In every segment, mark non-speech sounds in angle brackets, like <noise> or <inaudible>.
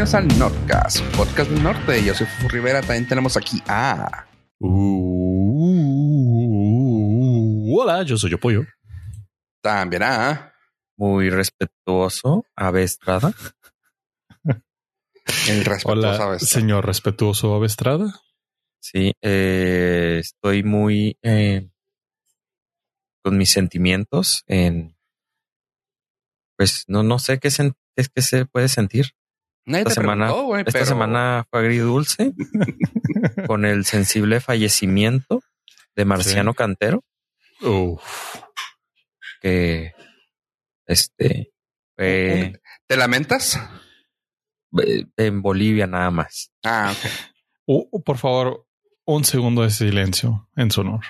bienvenidos al Nordcast, podcast del norte. Yo soy Fufu Rivera, también tenemos aquí a... Uh, hola, yo soy yo Pollo. También a... Muy respetuoso, Ave Estrada. El respetuoso Hola, Ave Estrada. señor respetuoso Ave Estrada. Sí, eh, estoy muy eh, con mis sentimientos en... Pues no, no sé qué, qué, qué se puede sentir. Nadie Esta te semana, preguntó, güey, esta pero- semana fue agridulce <laughs> con el sensible fallecimiento de Marciano Sí. Cantero, Uf. que este ¿Te lamentas? en Bolivia nada más. Ah, ok. Uh, por favor, un segundo de silencio en su honor.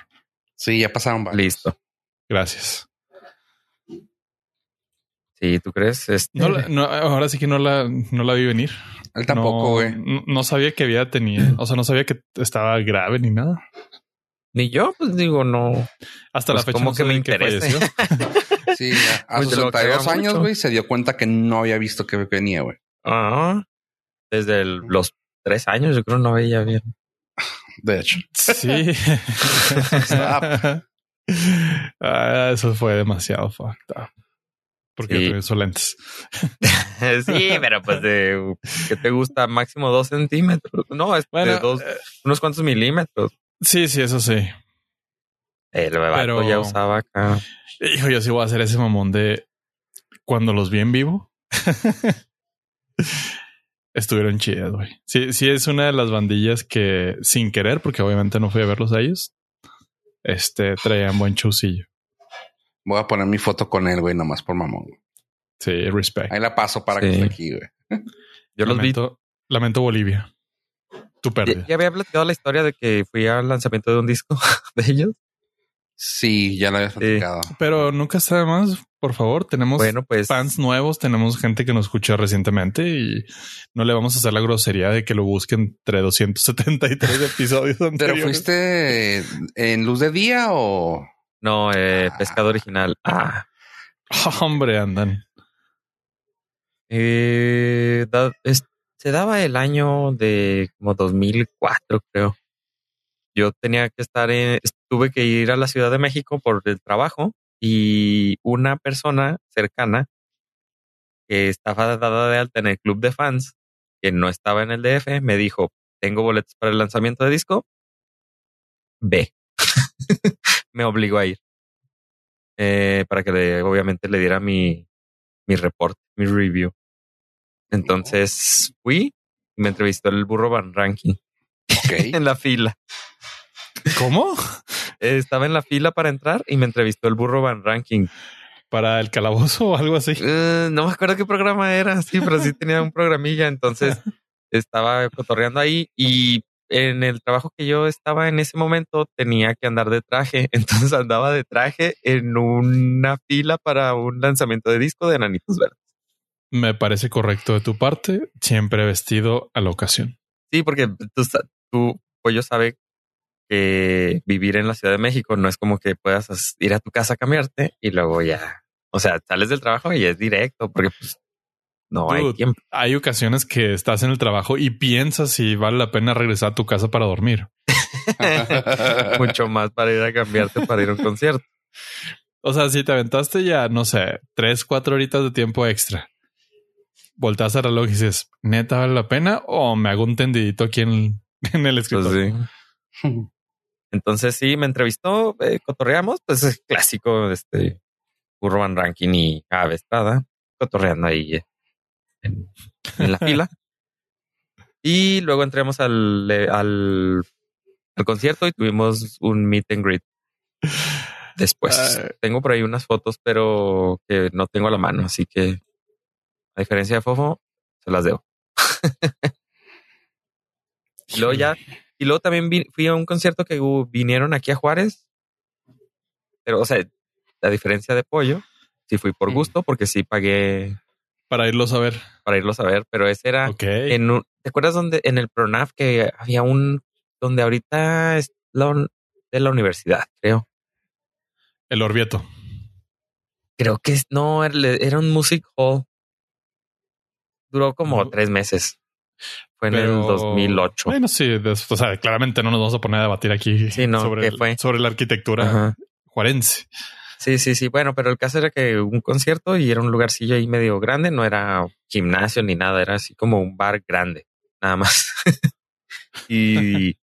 Sí, ya pasaron varios. Listo. Gracias. Sí, ¿tú crees? Este, No la- no, ahora sí que no la, no la vi venir. Él tampoco, güey. No, no sabía que había tenido, o sea, no sabía que estaba grave ni nada. Ni yo, pues digo, no. Hasta la Pues, fecha ¿cómo no que me. <laughs> Sí, a, a Pues sus de lo que haga 62 años, güey, se dio cuenta que no había visto que venía, güey. Ah, desde el- los tres años, yo creo no veía bien. De hecho. Sí. <laughs> <laughs> Ah, eso fue demasiado fucked up. Porque Sí. yo esos lentes. <laughs> sí, pero pues de ¿qué te gusta? Máximo dos centímetros. No, es Bueno, de dos, eh, unos cuantos milímetros. sí, sí, eso sí. El Pero- ya usaba acá. Hijo, yo sí voy a hacer ese mamón de cuando los vi en vivo. <laughs> Estuvieron chidas, güey. Sí, sí, es una de las bandillas que sin querer, porque obviamente no fui a verlos a ellos, este traían buen chusillo. Voy a poner mi foto con él, güey, nomás por mamón. güey. Sí, respect. Ahí la paso para que esté aquí, güey. <laughs> Yo los vi. lamento, lamento Bolivia. Tu pérdida. Ya, ya había platicado la historia de que fui al lanzamiento de un disco <laughs> de ellos. Sí, ya lo habías platicado. Pero nunca está de más, por favor. Tenemos Bueno, pues fans nuevos, tenemos gente que nos escuchó recientemente y no le vamos a hacer la grosería de que lo busquen entre 273 episodios <laughs> ¿Pero fuiste en luz de día o...? No, eh, Ah. pescado original. Ah, <laughs> Hombre, andan. eh, da- es- se daba el año de como 2004, creo. Yo tenía que estar en, tuve que ir a la Ciudad de México por el trabajo y una persona cercana que estaba dada de alta en el club de fans, que no estaba en el DF, me dijo, tengo boletos para el lanzamiento de disco, ve. <laughs> me obligó a ir. Eh, para que le, obviamente le diera mi, mi reporte, mi review. Entonces fui y me entrevistó el burro Van Ranking Ok. <laughs> en la fila. ¿Cómo? Eh, Estaba en la fila para entrar y me entrevistó el burro Van Ranking. ¿Para el calabozo o algo así? Eh, no me acuerdo qué programa era, sí, pero sí tenía un programilla. Entonces <laughs> estaba cotorreando ahí y en el trabajo que yo estaba en ese momento tenía que andar de traje. <laughs> Entonces andaba de traje en una fila para un lanzamiento de disco de Enanitos Verdes. Me parece correcto de tu parte, siempre vestido a la ocasión. Sí, porque tú, tú Pollo sabe que vivir en la Ciudad de México no es como que puedas as- ir a tu casa a cambiarte y luego ya, o sea, sales del trabajo y es directo porque pues no hay tiempo. Hay ocasiones que estás en el trabajo y piensas si vale la pena regresar a tu casa para dormir. <laughs> Mucho más para ir a cambiarte para ir a un concierto. O sea, si te aventaste ya, no sé, tres, cuatro horitas de tiempo extra, volteas al reloj y dices, ¿neta vale la pena? ¿O me hago un tendidito aquí en, <laughs> en el Pues escritorio? sí. <laughs> Entonces sí, me entrevistó, eh, cotorreamos, pues es clásico, este Urban Ranking y Ave Estrada, cotorreando ahí eh, en, en la <laughs> fila. Y luego entramos al, al, al concierto y tuvimos un meet and greet. Después tengo por ahí unas fotos, pero que no tengo a la mano, así que a diferencia de Fofo, se las debo. <laughs> Y luego ya, y luego también vi- fui a un concierto que vinieron aquí a Juárez. Pero, o sea, a diferencia de Pollo, sí fui por gusto, porque sí pagué Para irlos a ver. para irlos a ver, pero ese era Ok. en un, ¿te acuerdas donde, en el Pronaf que había un, donde ahorita es la, de la universidad, creo? El Orvieto. Creo que es, no, era, un music hall. Duró como No. tres meses. Fue en el Pero- 2008. Bueno, sí, de- o sea, claramente no nos vamos a poner a debatir aquí Sí, no, sobre, ¿qué el- fue? sobre la arquitectura Ajá. juarense. Sí, sí, sí. Bueno, pero el caso era que un concierto y era un lugarcillo ahí medio grande, no era gimnasio ni nada, era así como un bar grande, nada más. <laughs> y,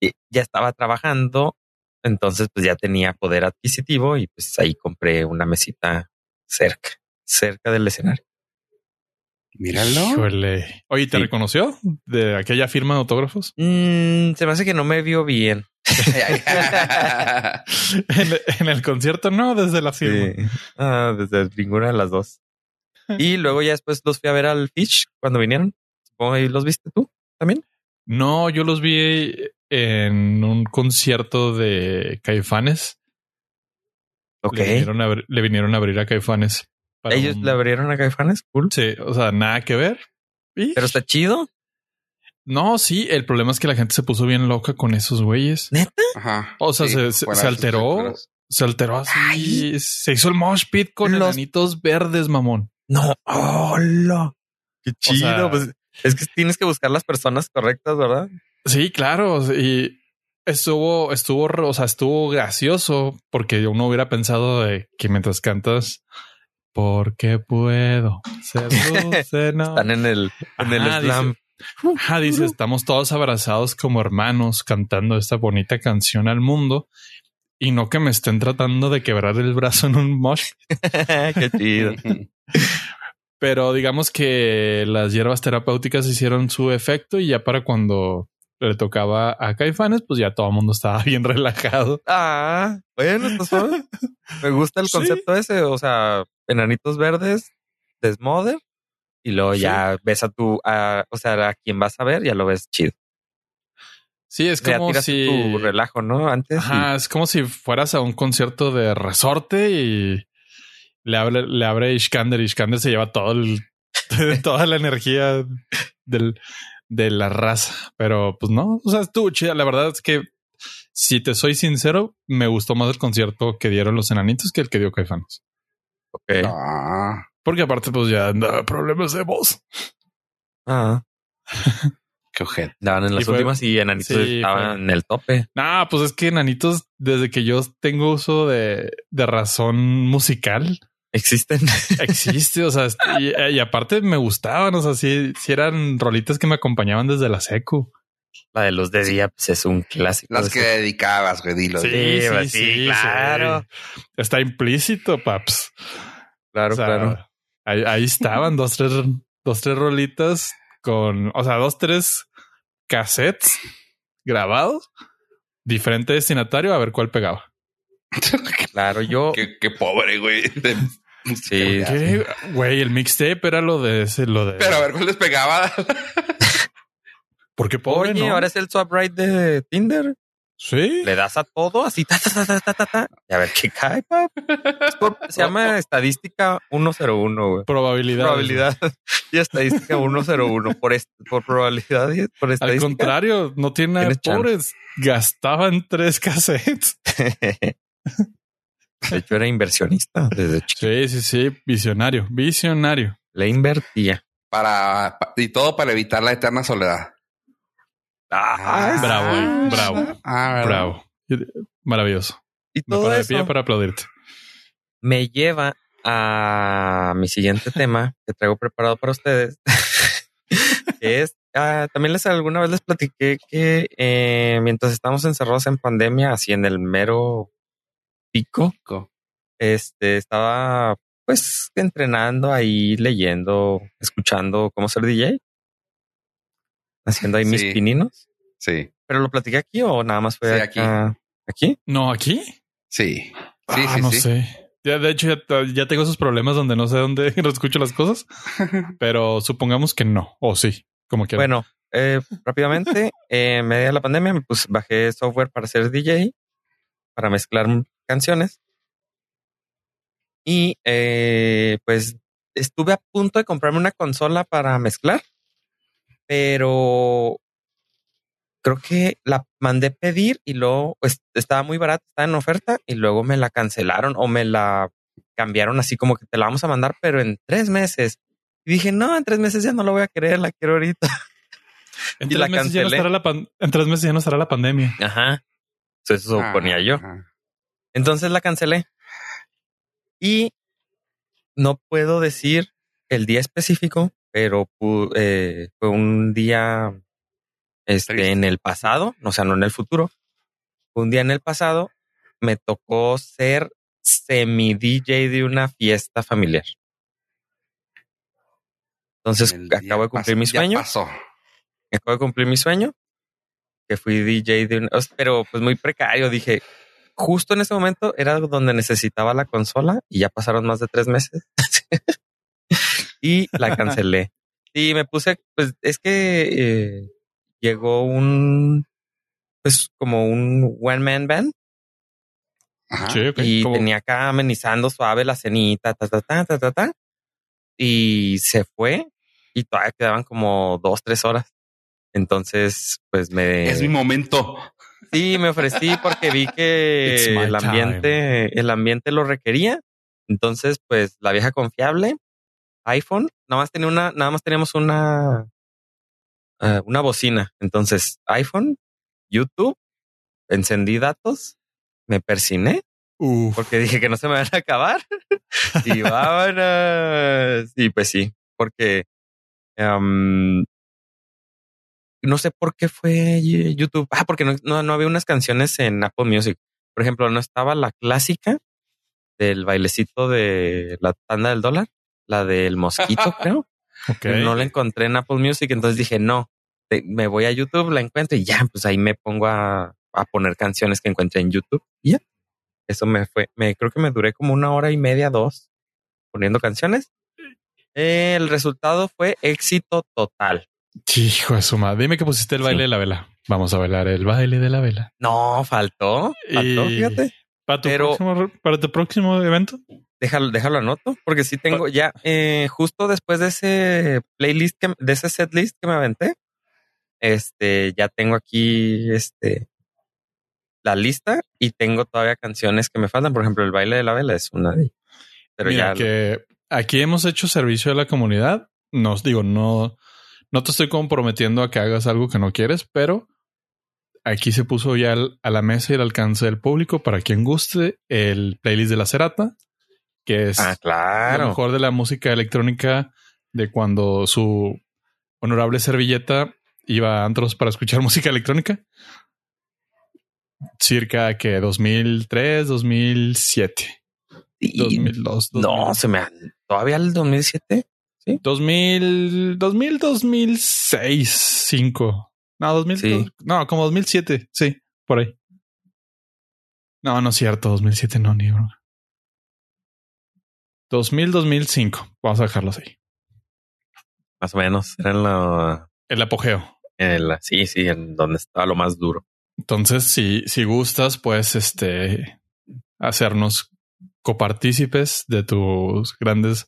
y ya estaba trabajando, entonces pues ya tenía poder adquisitivo y pues ahí compré una mesita cerca, cerca del escenario. Míralo. Híjole. Oye, ¿te Sí. reconoció de aquella firma de autógrafos? Mm, se me hace que no me vio bien. <laughs> <laughs> en, en el concierto no, desde la firma. Sí. Ah, desde ninguna de las dos. Y luego ya después los fui a ver al Fish cuando vinieron. Supongo ahí los viste tú también. No, yo los vi en un concierto de Caifanes. Ok. Le vinieron a, le vinieron a abrir a Caifanes. Para Ellos un- le abrieron a Caifanes, cool. Sí, o sea, nada que ver. Y- Pero está chido. No, sí, el problema es que la gente se puso bien loca con esos güeyes. ¿Neta? Ajá. O sea, se- alteró. Se alteró así. Se hizo el mosh pit con Los- enanitos verdes, mamón. No. Hola. Qué chido. sea- pues es que tienes que buscar las personas correctas, ¿verdad? Sí, claro. Y estuvo, estuvo, o sea, estuvo gracioso porque uno hubiera pensado de que mientras cantas, porque puedo ser dulce, no. Están en el, en el Ajá, slam. dice- Ajá, dice, estamos todos abrazados como hermanos cantando esta bonita canción al mundo y no que me estén tratando de quebrar el brazo en un mosh. <laughs> Qué chido. <laughs> Pero digamos que las hierbas terapéuticas hicieron su efecto y ya para cuando le tocaba a Caifanes, pues ya todo el mundo estaba bien relajado. Ah, bueno, ¿sabes? me gusta el Sí. concepto ese. O sea, enanitos verdes, desmoder, y luego Sí. ya ves a tu, a- o sea, a quien vas a ver, ya lo ves chido. Sí, es como si tu relajo, ¿no? Antes. y- Ajá, es como si fueras a un concierto de resorte y le abre, le abre Ishkander. Ishkander se lleva todo el, <laughs> toda la energía del, de la raza. Pero pues no, o sea, estuvo chida. La verdad es que si te soy sincero, me gustó más el concierto que dieron los enanitos que el que dio Caifanes. Ok. Ah, Porque aparte, pues ya andaba problemas de voz. Ah, <laughs> qué ojete. daban en Y las fue- últimas y enanitos sí, estaban fue- en el tope. Nah, pues es que enanitos, desde que yo tengo uso de, de razón musical, Existen. <laughs> Existe, o sea, y, y aparte me gustaban, o sea, sí, sí eran rolitas que me acompañaban desde la secu. La de los de día, pues es un clásico. Las que dedicabas, güey, dilo. Sí. Sí, sí, claro. Está implícito, paps. Claro, O sea, claro. Ahí, ahí estaban dos, tres, dos, tres rolitas con, o sea, dos, tres cassettes grabados, diferente destinatario, a ver cuál pegaba. <laughs> Claro, yo. Qué, qué pobre, güey. <laughs> Sí. ¿Qué? Güey, el mixtape era lo de ese, lo de. Pero a ver cuál les pegaba. <laughs> ¿por qué pobre? Oye, no? ahora es el swipe right de Tinder. Sí. Le das a todo así, ta, ta, ta, ta, ta, ta, ta, y a ver qué cae, pap. Por- <laughs> se llama estadística 101, güey. Probabilidad. Probabilidad <laughs> y estadística 101 por, est- por probabilidad y por Al estadística. contrario, no tiene nada de pobres. Gastaban tres cassettes. <laughs> De hecho, era inversionista desde chico. Sí, sí, sí. Visionario, visionario. Le invertía. Para, pa- y todo para evitar la eterna soledad. Ah, bravo, eh, bravo, Ah, bravo. Maravilloso. Y Me todo paro de pie para aplaudirte. me lleva a mi siguiente tema que traigo preparado para ustedes. <laughs> que es, ah, también les alguna vez les platiqué que eh, mientras estábamos encerrados en pandemia, así en el mero pico, Co- este, estaba pues entrenando ahí, leyendo, escuchando cómo ser DJ, haciendo ahí mis Sí. pininos. Sí, Pero lo platiqué aquí o nada más fue Sí, aquí. acá- aquí. No, aquí. sí. Sí, Ah, sí, no sí. sé. Ya, de hecho, ya, ya tengo esos problemas donde no sé dónde <laughs> no escucho las cosas, <laughs> pero supongamos que no, o sí, como que Bueno, eh, rápidamente, <laughs> eh, en medio de la pandemia, pues bajé software para ser DJ, para mezclar canciones. Y eh, pues estuve a punto de comprarme una consola para mezclar, pero creo que la mandé pedir y luego pues, estaba muy barata, estaba en oferta y luego me la cancelaron o me la cambiaron así como que te la vamos a mandar, pero en tres meses. Y dije, no, en tres meses ya no lo voy a querer, la quiero ahorita. <laughs> En Y tres, la meses ya no cancelé. estará la pan- en tres meses ya no estará la pandemia. Ajá. Eso suponía yo. Ah, Entonces la cancelé. Y no puedo decir el día específico, pero eh, fue un día este, Triste. en el pasado, o sea, no en el futuro. Un día en el pasado, me tocó ser semi DJ de una fiesta familiar. Entonces acabo de cumplir mi sueño. pasó. acabo de cumplir mi sueño, que fui DJ de un, o sea, pero pues muy precario. Dije, justo en ese momento era donde necesitaba la consola y ya pasaron más de tres meses <laughs> y la cancelé. Y me puse, pues es que eh, llegó un, pues como un one man band Ajá. Sí, ok. y Como- tenía acá amenizando suave la cenita, ta, ta, ta, ta, ta, ta. Y se fue y todavía quedaban como dos, tres horas. Entonces, pues me... Es mi momento. Sí, me ofrecí porque vi que el ambiente, el ambiente lo requería. Entonces, pues la vieja confiable, iPhone, nada más tenía una, nada más teníamos una, eh, una bocina. Entonces, iPhone, YouTube, encendí datos, me persiné Uf. porque dije que no se me van a acabar. <laughs> y vámonos. Y pues sí, porque em, no sé por qué fue YouTube. Ah, porque no, no, no había unas canciones en Apple Music. Por ejemplo, no estaba la clásica del bailecito de la tanda del dólar, la del mosquito, <laughs> creo. Ok. No la encontré en Apple Music, entonces dije, no, te- me voy a YouTube, la encuentro y ya, pues ahí me pongo a, a poner canciones que encuentré en YouTube. Y ya, eso me fue, me creo que me duré como una hora y media, dos, poniendo canciones. El resultado fue éxito total. Hijo de su madre. Dime que pusiste el baile Sí. de la vela. Vamos a bailar el baile de la vela. No, faltó, faltó, Y- fíjate. Para tu, Pero- próximo, para tu próximo evento. Déjalo, déjalo anoto, porque sí tengo ya, eh, justo después de ese playlist, que, de ese set list que me aventé, este, ya tengo aquí, este, la lista y tengo todavía canciones que me faltan. Por ejemplo, el baile de la vela es una de ellas. Pero Mira, ya, que aquí hemos hecho servicio a la comunidad. Nos digo, no, no te estoy comprometiendo a que hagas algo que no quieres, pero aquí se puso ya a la mesa y al alcance del público para quien guste el playlist de la Cerata, que es ah, lo claro. mejor de la música electrónica de cuando su honorable servilleta iba a antros para escuchar <laughs> música electrónica. Circa que 2003, 2007, Y- 2002, no, 2000. se me, todavía el 2007. 2000, 2000, 2006, 5. No, 2000, Sí. no, como 2007, sí, por ahí. No, no es cierto, 2007 no, ni broma. 2000, 2005, vamos a dejarlos ahí. Más o menos, era en la, El apogeo. en la, sí, sí, en donde estaba lo más duro. Entonces, si, si gustas, pues, este, hacernos copartícipes de tus grandes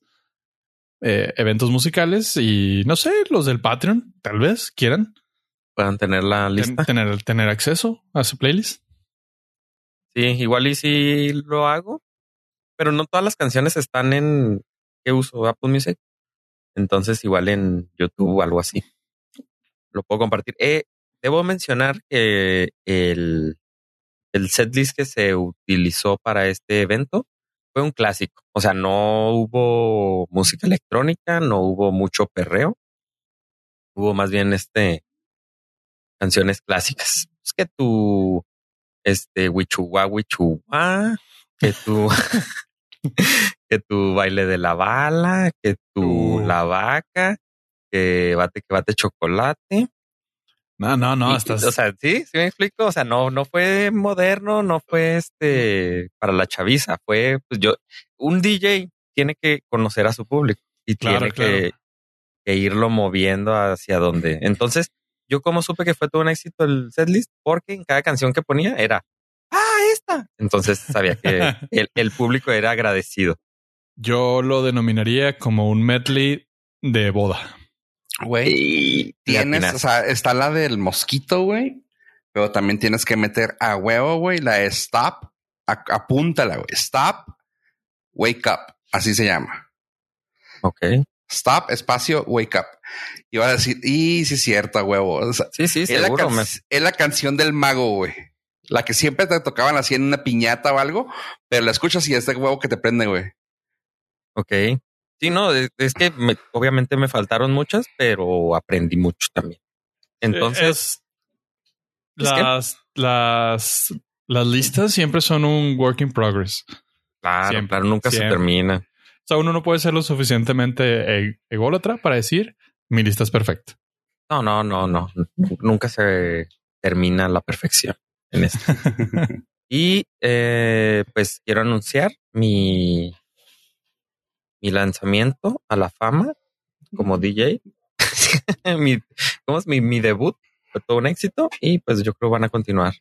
eh, eventos musicales y no sé, los del Patreon, tal vez quieran Puedan tener la ten- lista. tener, tener acceso a su playlist. Sí, igual y si lo hago, pero no todas las canciones están en ¿qué uso? Apple Music. Entonces, igual en YouTube o algo así. Lo puedo compartir. Eh, debo mencionar que el, el setlist que se utilizó para este evento fue un clásico. O sea, no hubo música electrónica, no hubo mucho perreo. Hubo más bien este canciones clásicas. Es que tu este Wichua Wichua, que tu <laughs> <laughs> que tu baile de la bala, que tu Uh. la vaca, que bate que bate chocolate. No, no, no, Y- estás. O sea, sí, sí me explico. O sea, no, no fue moderno, no fue este para la chaviza. Fue, pues yo, un DJ tiene que conocer a su público y Claro, tiene claro. Que, que irlo moviendo hacia donde. Entonces, yo como supe que fue todo un éxito el setlist, porque en cada canción que ponía era. Entonces sabía que <laughs> el, el público era agradecido. Yo lo denominaría como un medley de boda. Güey, tienes, o sea, está la del mosquito, güey. Pero también tienes que meter a huevo, güey, la de stop. A- apúntala, güey. Stop, wake up. Así se llama. Ok. Stop, espacio, wake up. Y va a decir, y sí es cierto, huevo. O sea, Sí, sí, es, la seguro. can- me- es la canción del mago, güey. La que siempre te tocaban así en una piñata o algo, pero la escuchas y es de huevo que te prende, güey. Ok. Sí, no, es, es que me- obviamente me faltaron muchas, pero aprendí mucho también. Entonces, Es- ¿Es qué? las, las, las listas siempre son un work in progress. claro, siempre, claro, nunca siempre. se termina. O sea, uno no puede ser lo suficientemente e- ególatra para decir mi lista es perfecta. No, no, no, no. Nunca se termina la perfección en esto. y eh, pues quiero anunciar mi, mi lanzamiento a la fama como DJ. <laughs> mi, ¿Cómo es? Mi, mi debut fue todo un éxito y pues yo creo van a continuar.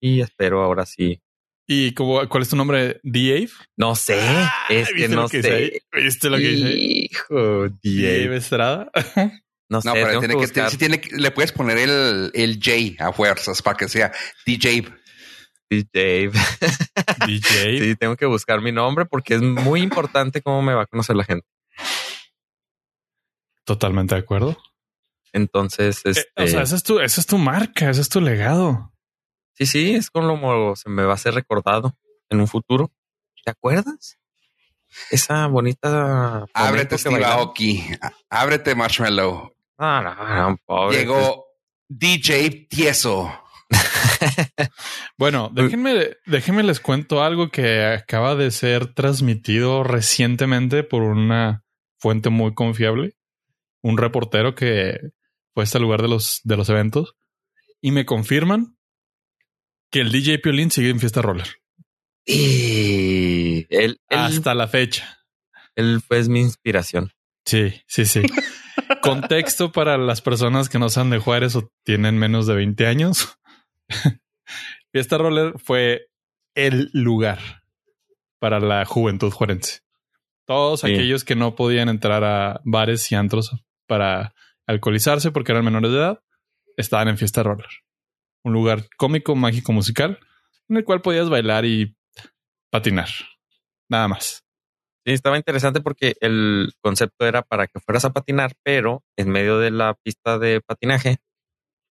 Y espero ahora sí. ¿Y cómo, cuál es tu nombre? ¿Dave? No sé, es que ¿Viste no que dice sé. ¿Viste lo que dice ahí? Hijo, Dave. Estrada. <laughs> No sé, No, pero tengo tiene que que, sí tiene que- le puedes poner el, el J a fuerzas para que sea DJ. DJ. <laughs> DJ. Sí, tengo que buscar mi nombre porque es muy importante cómo me va a conocer la gente. Totalmente de acuerdo. Entonces, Eh, este, o sea, esa es, tu, esa es tu marca, ese es tu legado. sí, sí, es como se me va a ser recordado en un futuro. ¿Te acuerdas? Esa bonita. Ábrete, Steve. Aoki. Ábrete, Marshmallow. No, no, no, pobre. Llegó DJ Tieso. <laughs> Bueno, déjenme, déjenme les cuento algo que acaba de ser transmitido recientemente por una fuente muy confiable, un reportero que fue hasta el lugar de los, de los eventos y me confirman que el DJ Piolín sigue en fiesta roller Y él, hasta la fecha. él fue mi inspiración. Sí, sí, sí. <laughs> Contexto para las personas que no sean de Juárez o tienen menos de 20 años. <laughs> Fiesta Roller fue el lugar para la juventud juarense. Todos aquellos que no podían entrar a bares y antros para alcoholizarse porque eran menores de edad, estaban en Fiesta Roller. Un lugar cómico, mágico, musical, en el cual podías bailar y patinar. Nada más. Sí, estaba interesante porque el concepto era para que fueras a patinar, pero en medio de la pista de patinaje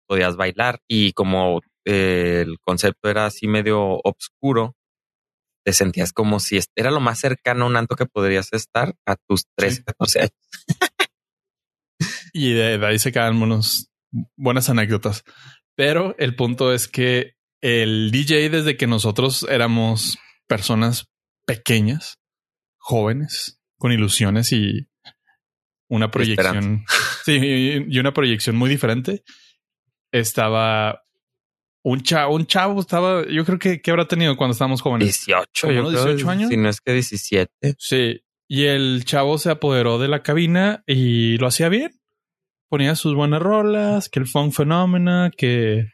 podías bailar y como eh, el concepto era así medio oscuro, te sentías como si era lo más cercano a un anto que podrías estar a tus 13, Sí. 14 años. Y de, de ahí se quedan buenos, buenas anécdotas. Pero el punto es que el DJ, desde que nosotros éramos personas pequeñas, jóvenes, con ilusiones y una proyección, sí, y una proyección muy diferente, estaba un chavo, un chavo estaba, yo creo que, que habrá tenido cuando estábamos jóvenes. 18, ¿Como yo unos creo, 18 años? Si no es que 17. Sí. Y el chavo se apoderó de la cabina y lo hacía bien. Ponía sus buenas rolas, que el funk fenómena, que,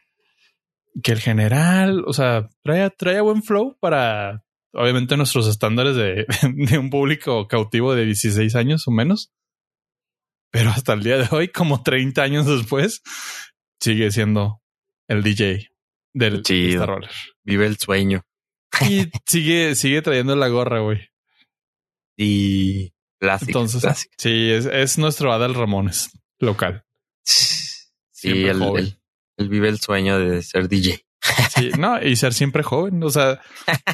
que el general, o sea, traía, traía buen flow para obviamente nuestros estándares de, <laughs> de un público cautivo de 16 años o menos. Pero hasta el día de hoy, como 30 años después, sigue siendo el DJ del Chido. Roller. Vive el sueño. Y sigue, sigue trayendo la gorra, güey. Y clásico. Entonces, clásico. sí, es, es nuestro Adal Ramones local. Sí, él- él vive el sueño de ser DJ. Sí, no, y ser siempre joven. O sea,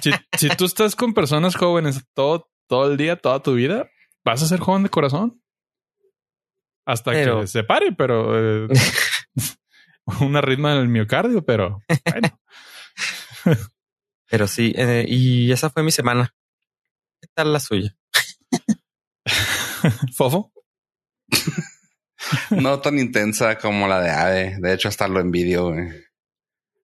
si, si tú estás con personas jóvenes todo, todo el día, toda tu vida, vas a ser joven de corazón. Hasta Pero- que se pare, pero eh, <laughs> una ritma en el miocardio, pero bueno. Pero sí, eh, y esa fue mi semana. ¿Qué tal la suya? <laughs> Fofo. No tan intensa como la de Ave. De hecho, hasta lo envidio. güey.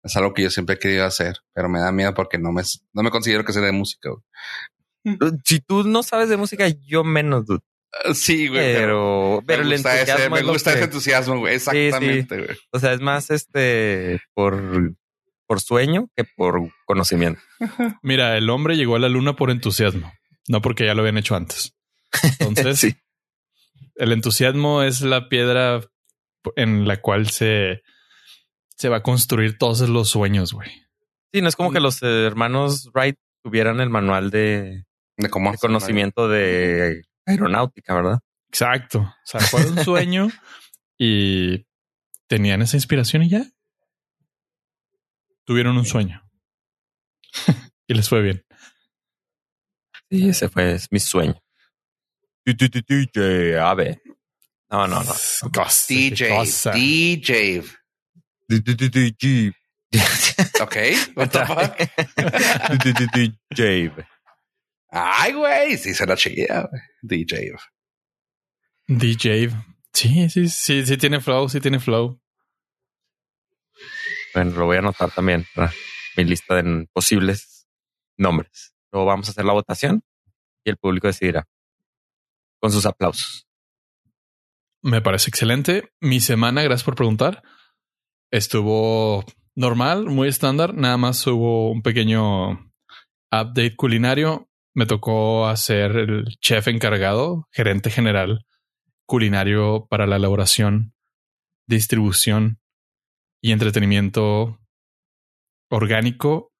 Es algo que yo siempre he querido hacer, pero me da miedo porque no me, no me considero que sé de música. güey. Si tú no sabes de música, yo menos, dude. Ah, Sí, güey. Pero, pero me el gusta, ese, entusiasmo me gusta ese que- entusiasmo, güey. Exactamente, güey. O sea, es más este por, por sueño que por conocimiento. Mira, el hombre llegó a la luna por entusiasmo, no porque ya lo habían hecho antes. Entonces, <laughs> Sí. el entusiasmo es la piedra en la cual se, se va a construir todos los sueños, güey. Sí, no es como que los hermanos Wright tuvieran el manual de, De cómo de conocimiento de aeronáutica, ¿verdad? Exacto. O sea, fue un sueño y tenían esa inspiración y ya tuvieron un sueño y les fue bien. Sí, ese fue es mi sueño. DJ Ave. No, no, no. DJ. DJ. DJ. <laughs> Ok, what the fuck? DJ. Ay, güey, sí será chida. güey. DJ. DJ. Sí, sí, sí, sí tiene flow, sí tiene flow. Bueno, lo voy a anotar también para mi lista de posibles nombres. Luego vamos a hacer la votación y el público decidirá con sus aplausos. Me parece excelente. Mi semana, gracias por preguntar, estuvo normal, muy estándar. Nada más hubo un pequeño update culinario. Me tocó hacer el chef encargado, gerente general culinario para la elaboración, distribución y entretenimiento orgánico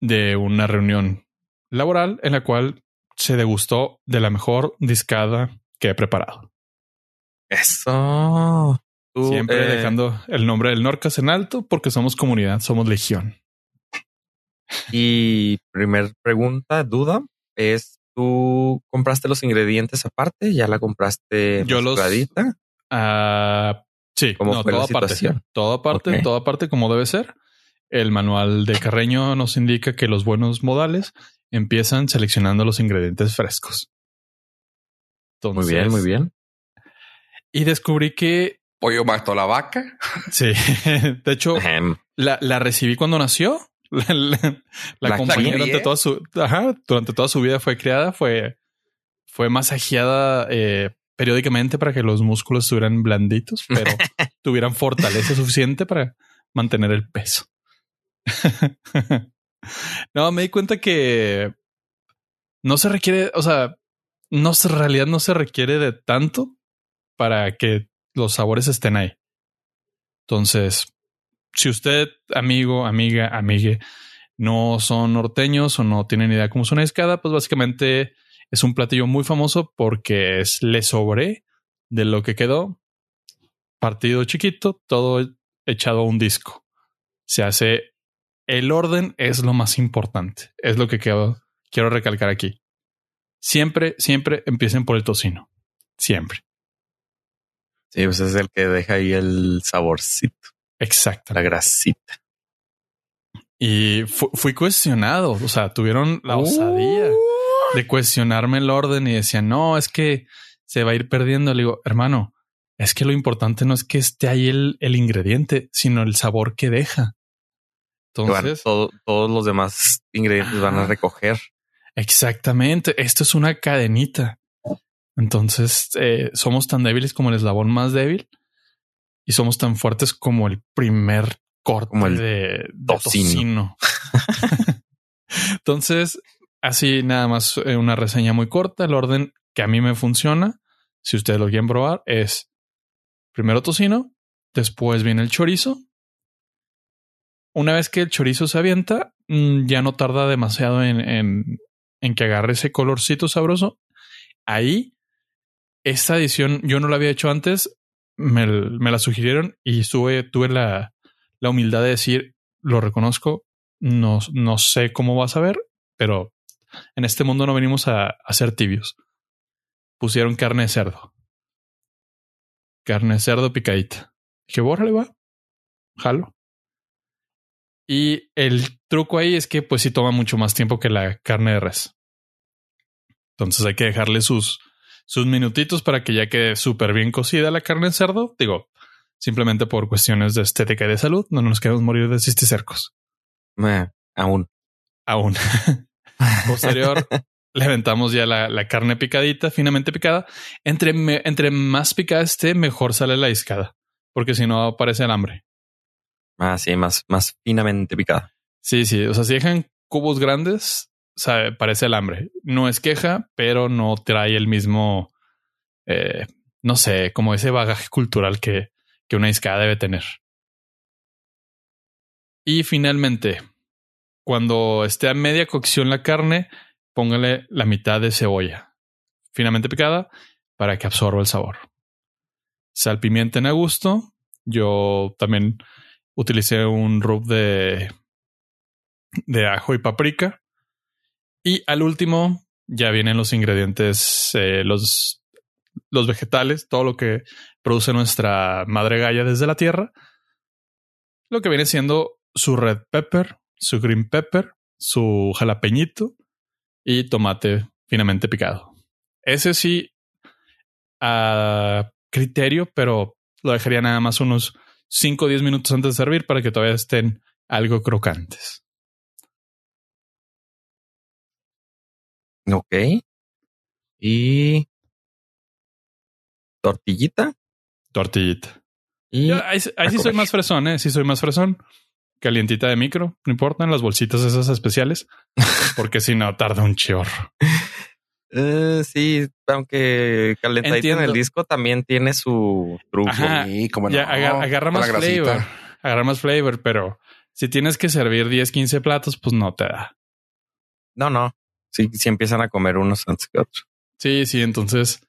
de una reunión laboral en la cual se degustó de la mejor discada que he preparado. Eso. Tú, Siempre eh, dejando el nombre del Norcas en alto porque somos comunidad, somos legión. Y primer pregunta, duda, es tú compraste los ingredientes aparte, ya la compraste Yo los-? Ah, sí, ¿Cómo no, fue la todo aparte. situación? Todo aparte, Ok. todo aparte como debe ser. El manual de Carreño nos indica que los buenos modales empiezan seleccionando los ingredientes frescos. Muy bien, muy bien. Y descubrí que Pollo mató la vaca. sí, <laughs> de hecho, la, la recibí cuando nació. <laughs> La, la- durante toda su, ajá, durante toda su vida fue criada, fue, fue masajeada eh, periódicamente para que los músculos estuvieran blanditos, pero <laughs> tuvieran fortaleza suficiente para mantener el peso. no, me di cuenta que no se requiere, o sea, no en realidad no se requiere de tanto para que los sabores estén ahí. Entonces, si usted, amigo, amiga, amigue, no son norteños o no tienen idea cómo es una discada, pues básicamente es un platillo muy famoso porque es le sobre de lo que quedó partido chiquito, todo echado a un disco. Se hace el orden es lo más importante. Es lo que quiero, quiero recalcar aquí. Siempre, siempre empiecen por el tocino. Siempre. Sí, pues es el que deja ahí el saborcito, Exacto. la grasita. Y fu- fui cuestionado. O sea, tuvieron la osadía de cuestionarme el orden y decían, no, es que se va a ir perdiendo. Le digo, hermano, es que lo importante no es que esté ahí el, el ingrediente, sino el sabor que deja. Entonces, todo- todos los demás ingredientes van a recoger. exactamente, esto es una cadenita. Entonces, eh, somos tan débiles como el eslabón más débil y somos tan fuertes como el primer corte Como el de, de tocino. Entonces, así nada más eh, una reseña muy corta. El orden que a mí me funciona, si ustedes lo quieren probar, es primero tocino, después viene el chorizo. Una vez que el chorizo se avienta, mm, ya no tarda demasiado en, en- en que agarre ese colorcito sabroso. Ahí, esta edición yo no la había hecho antes, me, me la sugirieron y estuve, tuve la, la humildad de decir, lo reconozco, no, no sé cómo vas a ver, pero en este mundo no venimos a, a ser tibios. Pusieron carne de cerdo. Carne de cerdo picadita. Dije, bórrale, va. Jalo. Y el truco ahí es que pues sí toma mucho más tiempo que la carne de res. Entonces hay que dejarle sus, sus minutitos para que ya quede súper bien cocida la carne de cerdo. Digo, simplemente por cuestiones de estética y de salud, no nos queremos morir de cisticercos. Eh, aún. Aún. <laughs> Posterior, le aventamos ya la, la carne picadita, finamente picada. Entre, me- entre más picada esté, mejor sale la discada, porque si no aparece el hambre. Ah, sí, más, más finamente picada. Sí, sí. O sea, si dejan cubos grandes, sabe, parece el hambre. No es queja, pero no trae el mismo, eh, no sé, como ese bagaje cultural que, que una discada debe tener. Y finalmente, cuando esté a media cocción la carne, póngale la mitad de cebolla. finamente picada para que absorba el sabor. Salpimienten a gusto. Yo también utilicé un rub de, de ajo y paprika. Y al último ya vienen los ingredientes, eh, los, los vegetales, todo lo que produce nuestra madre galla desde la tierra. Lo que viene siendo su red pepper, su green pepper, su jalapeñito y tomate finamente picado. Ese sí, a criterio, pero lo dejaría nada más unos 5 o 10 minutos antes de servir para que todavía estén algo crocantes. Ok. Y tortillita. Tortillita. Y ahí, sí soy más fresón, ¿eh? Sí soy más fresón. Calientita de micro, no importa, las bolsitas esas especiales, <laughs> porque si no tarda un chorro. Eh, sí, aunque calentadito en el disco también tiene su truco. como agarra, más flavor. Agarra más flavor, pero si tienes que servir 10, 15 platos, pues no te da. No, no. Sí, sí empiezan a comer unos antes que otros. Sí, sí. Entonces,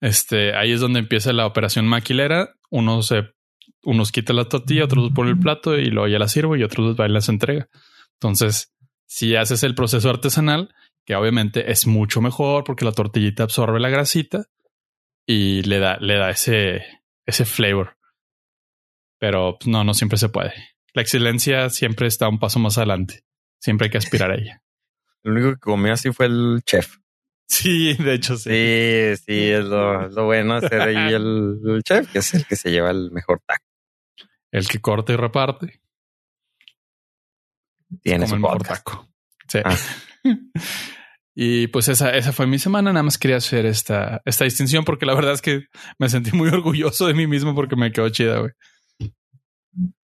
este, ahí es donde empieza la operación maquilera. Uno se, unos quita la tortilla, otros ponen el plato y luego ya la sirvo y otros va y las entrega. Entonces, si haces el proceso artesanal, que obviamente es mucho mejor porque la tortillita absorbe la grasita y le da, le da ese, ese flavor. Pero pues, no, no siempre se puede. La excelencia siempre está un paso más adelante. Siempre hay que aspirar a ella. Lo único que comió así fue el chef. Sí, de hecho sí. Sí, sí, es lo, bueno ser ahí <laughs> el, chef, que es el que se lleva el mejor taco. El que corta y reparte. Tiene su el mejor taco. Sí. Ah. <laughs> Y pues esa, esa fue mi semana. Nada más quería hacer esta, esta distinción porque la verdad es que me sentí muy orgulloso de mí mismo porque me quedó chida, güey.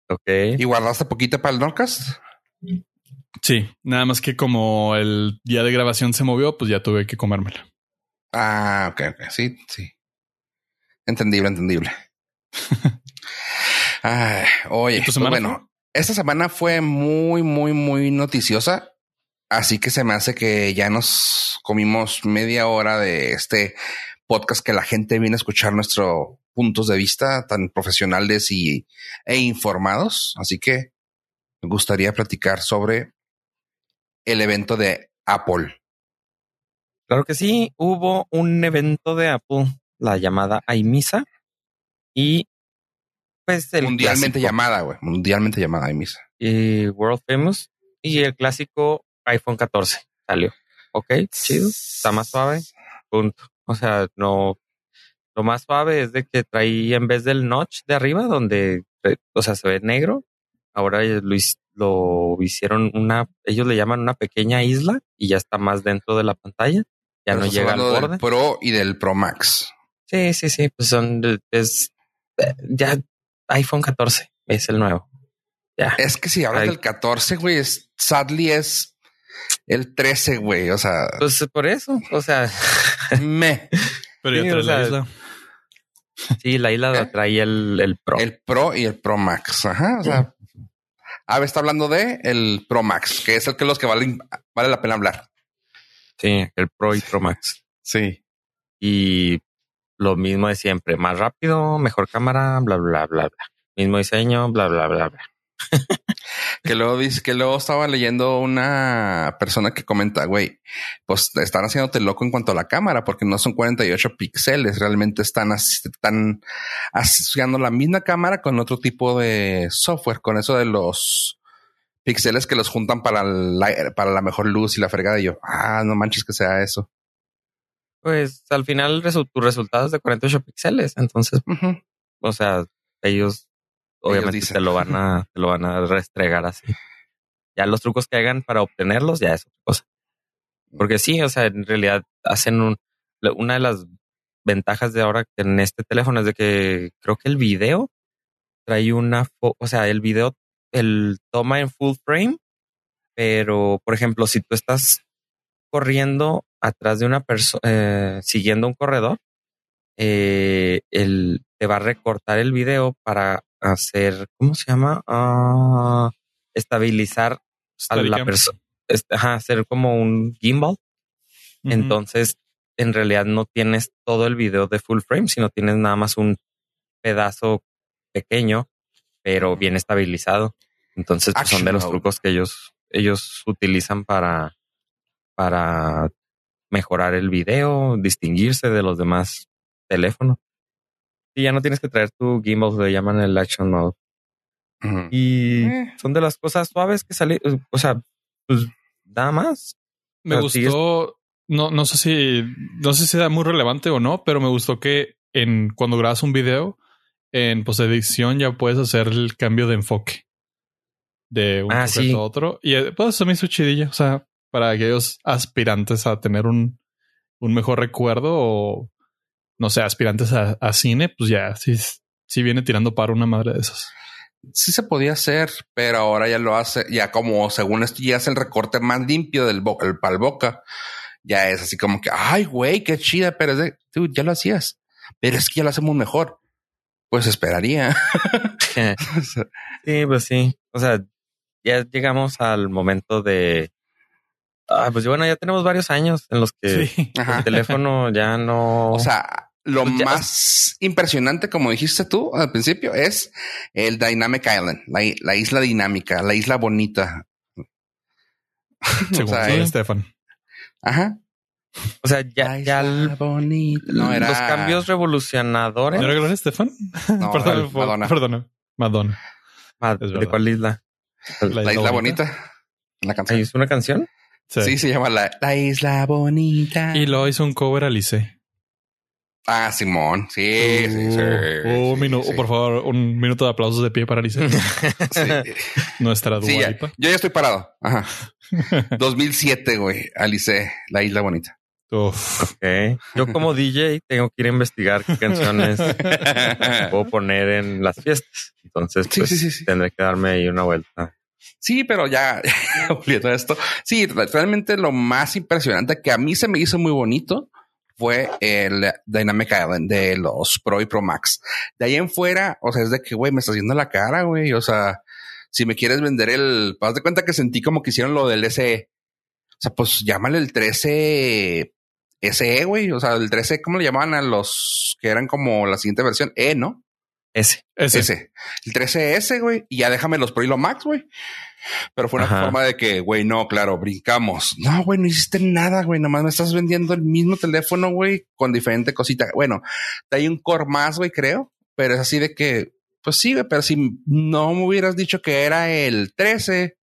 Ok. ¿Y guardaste poquito para el Nordcast? Sí, nada más que como el día de grabación se movió, pues ya tuve que comérmela. Ah, ok, ok. Sí, sí. Entendible, entendible. <laughs> oye, pues bueno, esta semana fue muy, muy, muy noticiosa. Así que se me hace que ya nos comimos media hora de este podcast que la gente viene a escuchar nuestros puntos de vista tan profesionales y, e informados. Así que me gustaría platicar sobre el evento de Apple. Claro que sí, hubo un evento de Apple, la llamada IMISA, y pues el mundialmente llamada, güey, mundialmente llamada IMISA. Y World Famous y el clásico iPhone 14 salió. Ok, chido. Está más suave. Punto. O sea, no. Lo más suave es de que traía en vez del notch de arriba, donde, eh, o sea, se ve negro. Ahora lo, lo hicieron una, ellos le llaman una pequeña isla y ya está más dentro de la pantalla. Ya no llega al borde. Del Pro y del Pro Max. Sí, sí, sí. Pues son, es eh, ya iPhone 14 es el nuevo. Ya. Es que si hablas del 14, güey, es, sadly es el 13, güey. O sea, pues por eso, o sea, <laughs> me. Pero ya la isla. Sí, la isla ¿Eh? traía el, el, Pro. El Pro y el Pro Max. Ajá. O sea, Ave está hablando de el Pro Max, que es el que los que valen, vale la pena hablar. Sí, el Pro y Pro Max. Sí. Y lo mismo de siempre, más rápido, mejor cámara, bla, bla, bla, bla. Mismo diseño, bla, bla, bla, bla. Que luego dice que luego estaba leyendo una persona que comenta, güey, pues están haciéndote loco en cuanto a la cámara, porque no son 48 píxeles, realmente están, están asociando la misma cámara con otro tipo de software, con eso de los píxeles que los juntan para la, para la mejor luz y la fregada. Y yo, ah, no manches que sea eso. Pues al final tu resultado es de 48 píxeles, entonces, o sea, ellos obviamente te lo van a, te lo van a restregar así. Ya los trucos que hagan para obtenerlos ya es otra cosa. Porque sí, o sea, en realidad hacen un, una de las ventajas de ahora en este teléfono es de que creo que el video trae una, o sea, el video, el toma en full frame, pero por ejemplo, si tú estás corriendo atrás de una persona, eh, siguiendo un corredor, eh, el, te va a recortar el video para hacer, ¿cómo se llama? Ah, estabilizar a la persona, hacer como un gimbal. Entonces en realidad no tienes todo el video de full frame, sino tienes nada más un pedazo pequeño, pero bien estabilizado. Entonces pues, son de los trucos que ellos, ellos utilizan para, para mejorar el video, distinguirse de los demás teléfonos. Y ya no tienes que traer tu gimbal, le llaman el action mode. Y eh. son de las cosas suaves que sale, o sea, pues nada más. Me gustó, no, no sé si, no sé si era muy relevante o no, pero me gustó que en cuando grabas un video, en postedición ya puedes hacer el cambio de enfoque de un ah, a otro. Y eh, pues eso me hizo chidilla. O sea, para aquellos aspirantes a tener un, un mejor recuerdo o no sé, aspirantes a, a cine, pues ya sí, sí viene tirando para una madre de esas sí se podía hacer, pero ahora ya lo hace, ya como según esto ya hace el recorte más limpio del bo el pal boca. Ya es así como que, ay, güey, qué chida, pero es de, tú ya lo hacías, pero es que ya lo hacemos mejor. Pues esperaría. <laughs> sí, pues sí. O sea, ya llegamos al momento de, ah, pues bueno, ya tenemos varios años en los que el teléfono ya no. O sea, lo pues más impresionante, como dijiste tú al principio, es el Dynamic Island, la, isla dinámica, la isla bonita. <laughs> Según o Stefan. Ajá. O sea, ya, ya no, era... los cambios revolucionadores. ¿No era Gloria Estefan? <laughs> No, <laughs> perdón, Madonna. Perdona. Madonna. ¿De cuál isla? La, isla, bonita. La canción. ¿Es una canción? Sí. se llama la, la, Isla Bonita. Y lo hizo un cover Alice. Ah, Simón. Sí, sí, sí, un minuto, por favor, un minuto de aplausos de pie para Alice. <laughs> <laughs> Nuestra duda. Yo ya estoy parado. Ajá. <laughs> 2007, güey. Alice, la isla bonita. Uf. Yo como DJ tengo que ir a investigar qué canciones puedo poner en las fiestas. Entonces, pues, tendré que darme ahí una vuelta. Sí, pero ya olvidando esto. Sí, realmente lo más impresionante que a mí se me hizo muy bonito fue el Dynamic Island de los Pro y Pro Max. De ahí en fuera, o sea, es de que, güey, me está haciendo la cara, güey. O sea, si me quieres vender el, haz de cuenta que sentí como que hicieron lo del SE. O sea, pues llámale el 13 SE, güey. O sea, el 13, ¿cómo le llamaban a los que eran como la siguiente versión? E, ¿no? S. S. El 13S, güey. Y ya déjame los Pro y los Max, güey. Pero fue una forma de que, güey, no, claro, brincamos. No, güey, no hiciste nada, güey. Nomás me estás vendiendo el mismo teléfono, güey, con diferente cosita. Bueno, hay un core más, güey, creo. Pero es así de que, pues sí, güey, pero si no me hubieras dicho que era el 13,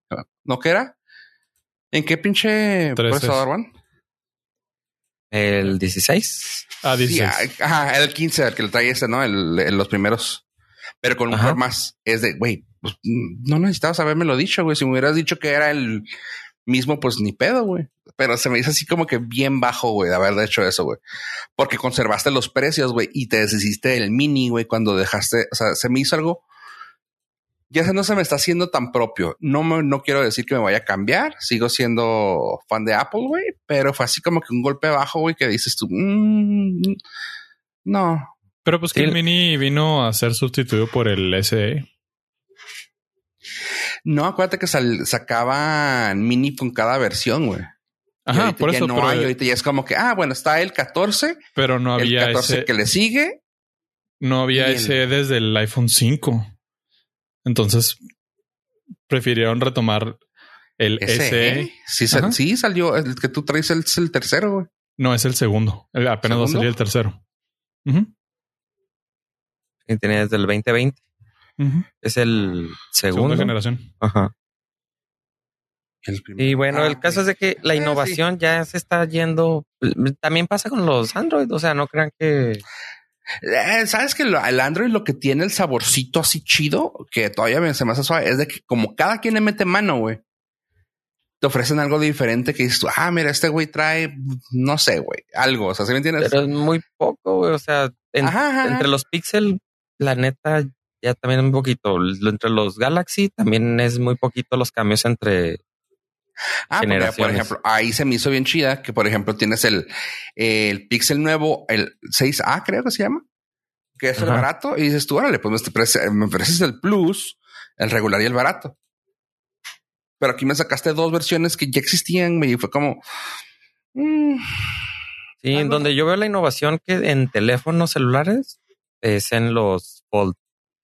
¿no que era? ¿En qué pinche procesador? El 16. Ah, 16. ajá, el 15, el que le trae ese, ¿no? El, los primeros. Pero con un más. Es de, güey, pues, no necesitabas lo dicho, güey. Si me hubieras dicho que era el mismo, pues ni pedo, güey. Pero se me hizo así como que bien bajo, güey, de haber hecho eso, güey. Porque conservaste los precios, güey, y te deshiciste del mini, güey, cuando dejaste, o sea, se me hizo algo. Ya no se me está haciendo tan propio. No me, no quiero decir que me vaya a cambiar. Sigo siendo fan de Apple, güey, pero fue así como que un golpe bajo, güey, que dices tú, mm, no. Pero pues que el, mini vino a ser sustituido por el SE. No, acuérdate que sacaban mini con cada versión, güey. Ajá, por eso. No hay, ahorita ya es como que, ah, bueno, está el 14. Pero no había el 14 que le sigue. No había ese desde el iPhone 5. Entonces prefirieron retomar el SE. Sí, sí, salió. El que tú traes es el tercero, güey. No, es el segundo. Apenas va a salir el tercero. Y tenía desde el 2020. Es el segundo. Segunda generación. Ajá. y bueno, el ah, caso es de que la innovación ya se está yendo. También pasa con los Android. O sea, no crean que. Eh, Sabes que el Android lo que tiene el saborcito así chido, que todavía se me hace suave, es de que como cada quien le mete mano, güey, te ofrecen algo diferente que dices tú, ah, mira, este güey trae, no sé, güey, algo. O sea, ¿sí me entiendes? Pero es muy poco, güey. O sea, entre los Pixel, la neta, ya también un poquito. Entre los Galaxy también es muy poquito los cambios entre Ah, porque, por ejemplo, ahí se me hizo bien chida que, por ejemplo, tienes el, el Pixel nuevo, el 6A, creo que se llama, que es el barato, y dices tú, órale, pues me ofreces el Plus, el regular y el barato. Pero aquí me sacaste dos versiones que ya existían, y fue como, mm, Sí, en donde yo veo la innovación que en teléfonos celulares es en los Fold,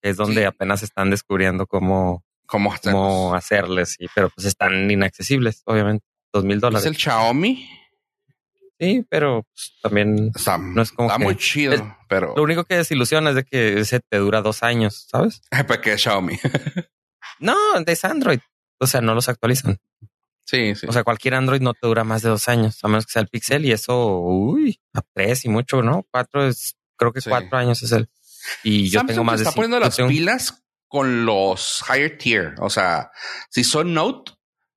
es donde apenas están descubriendo cómo, cómo, cómo hacerles, pero pues están inaccesibles, obviamente. Dos mil dólares. ¿Es el Xiaomi? Sí, pero pues, también está, no es como está muy chido, pero lo único que desilusiona es de que ese te dura dos años, ¿sabes? <laughs> ¿Para qué es Xiaomi? no, es Android. O sea, no los actualizan. Sí, sí. O sea, cualquier Android no te dura más de dos años, a menos que sea el Pixel y eso, uy, a tres y mucho, ¿no? Cuatro es, creo que cuatro años es el. Y yo tengo más de. Está poniendo las pilas con los higher tier. O sea, si son Note,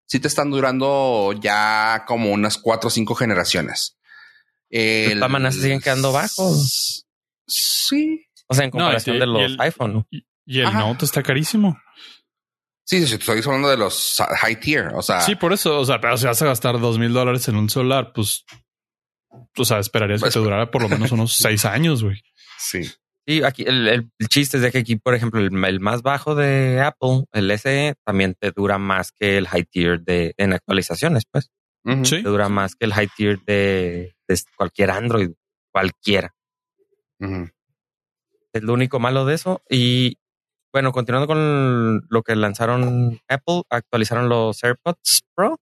sí te están durando ya como unas cuatro o cinco generaciones. El, Los se siguen quedando bajos. Sí. O sea, en comparación de los iPhone. Y, el Note está carísimo. Sí, sí, estoy hablando de los high tier. O sea, sí, por eso. O sea, pero si vas a gastar dos mil dólares en un solar, pues, o sea, esperarías que te durara por lo menos unos <laughs> seis años, güey. Sí. Sí, aquí el, el, chiste es de que aquí, por ejemplo, el, más bajo de Apple, el SE, también te dura más que el high tier de en actualizaciones, pues. Sí. Te dura más que el high tier de, cualquier Android, cualquiera. Es lo único malo de eso. Y bueno, continuando con lo que lanzaron Apple, actualizaron los AirPods Pro,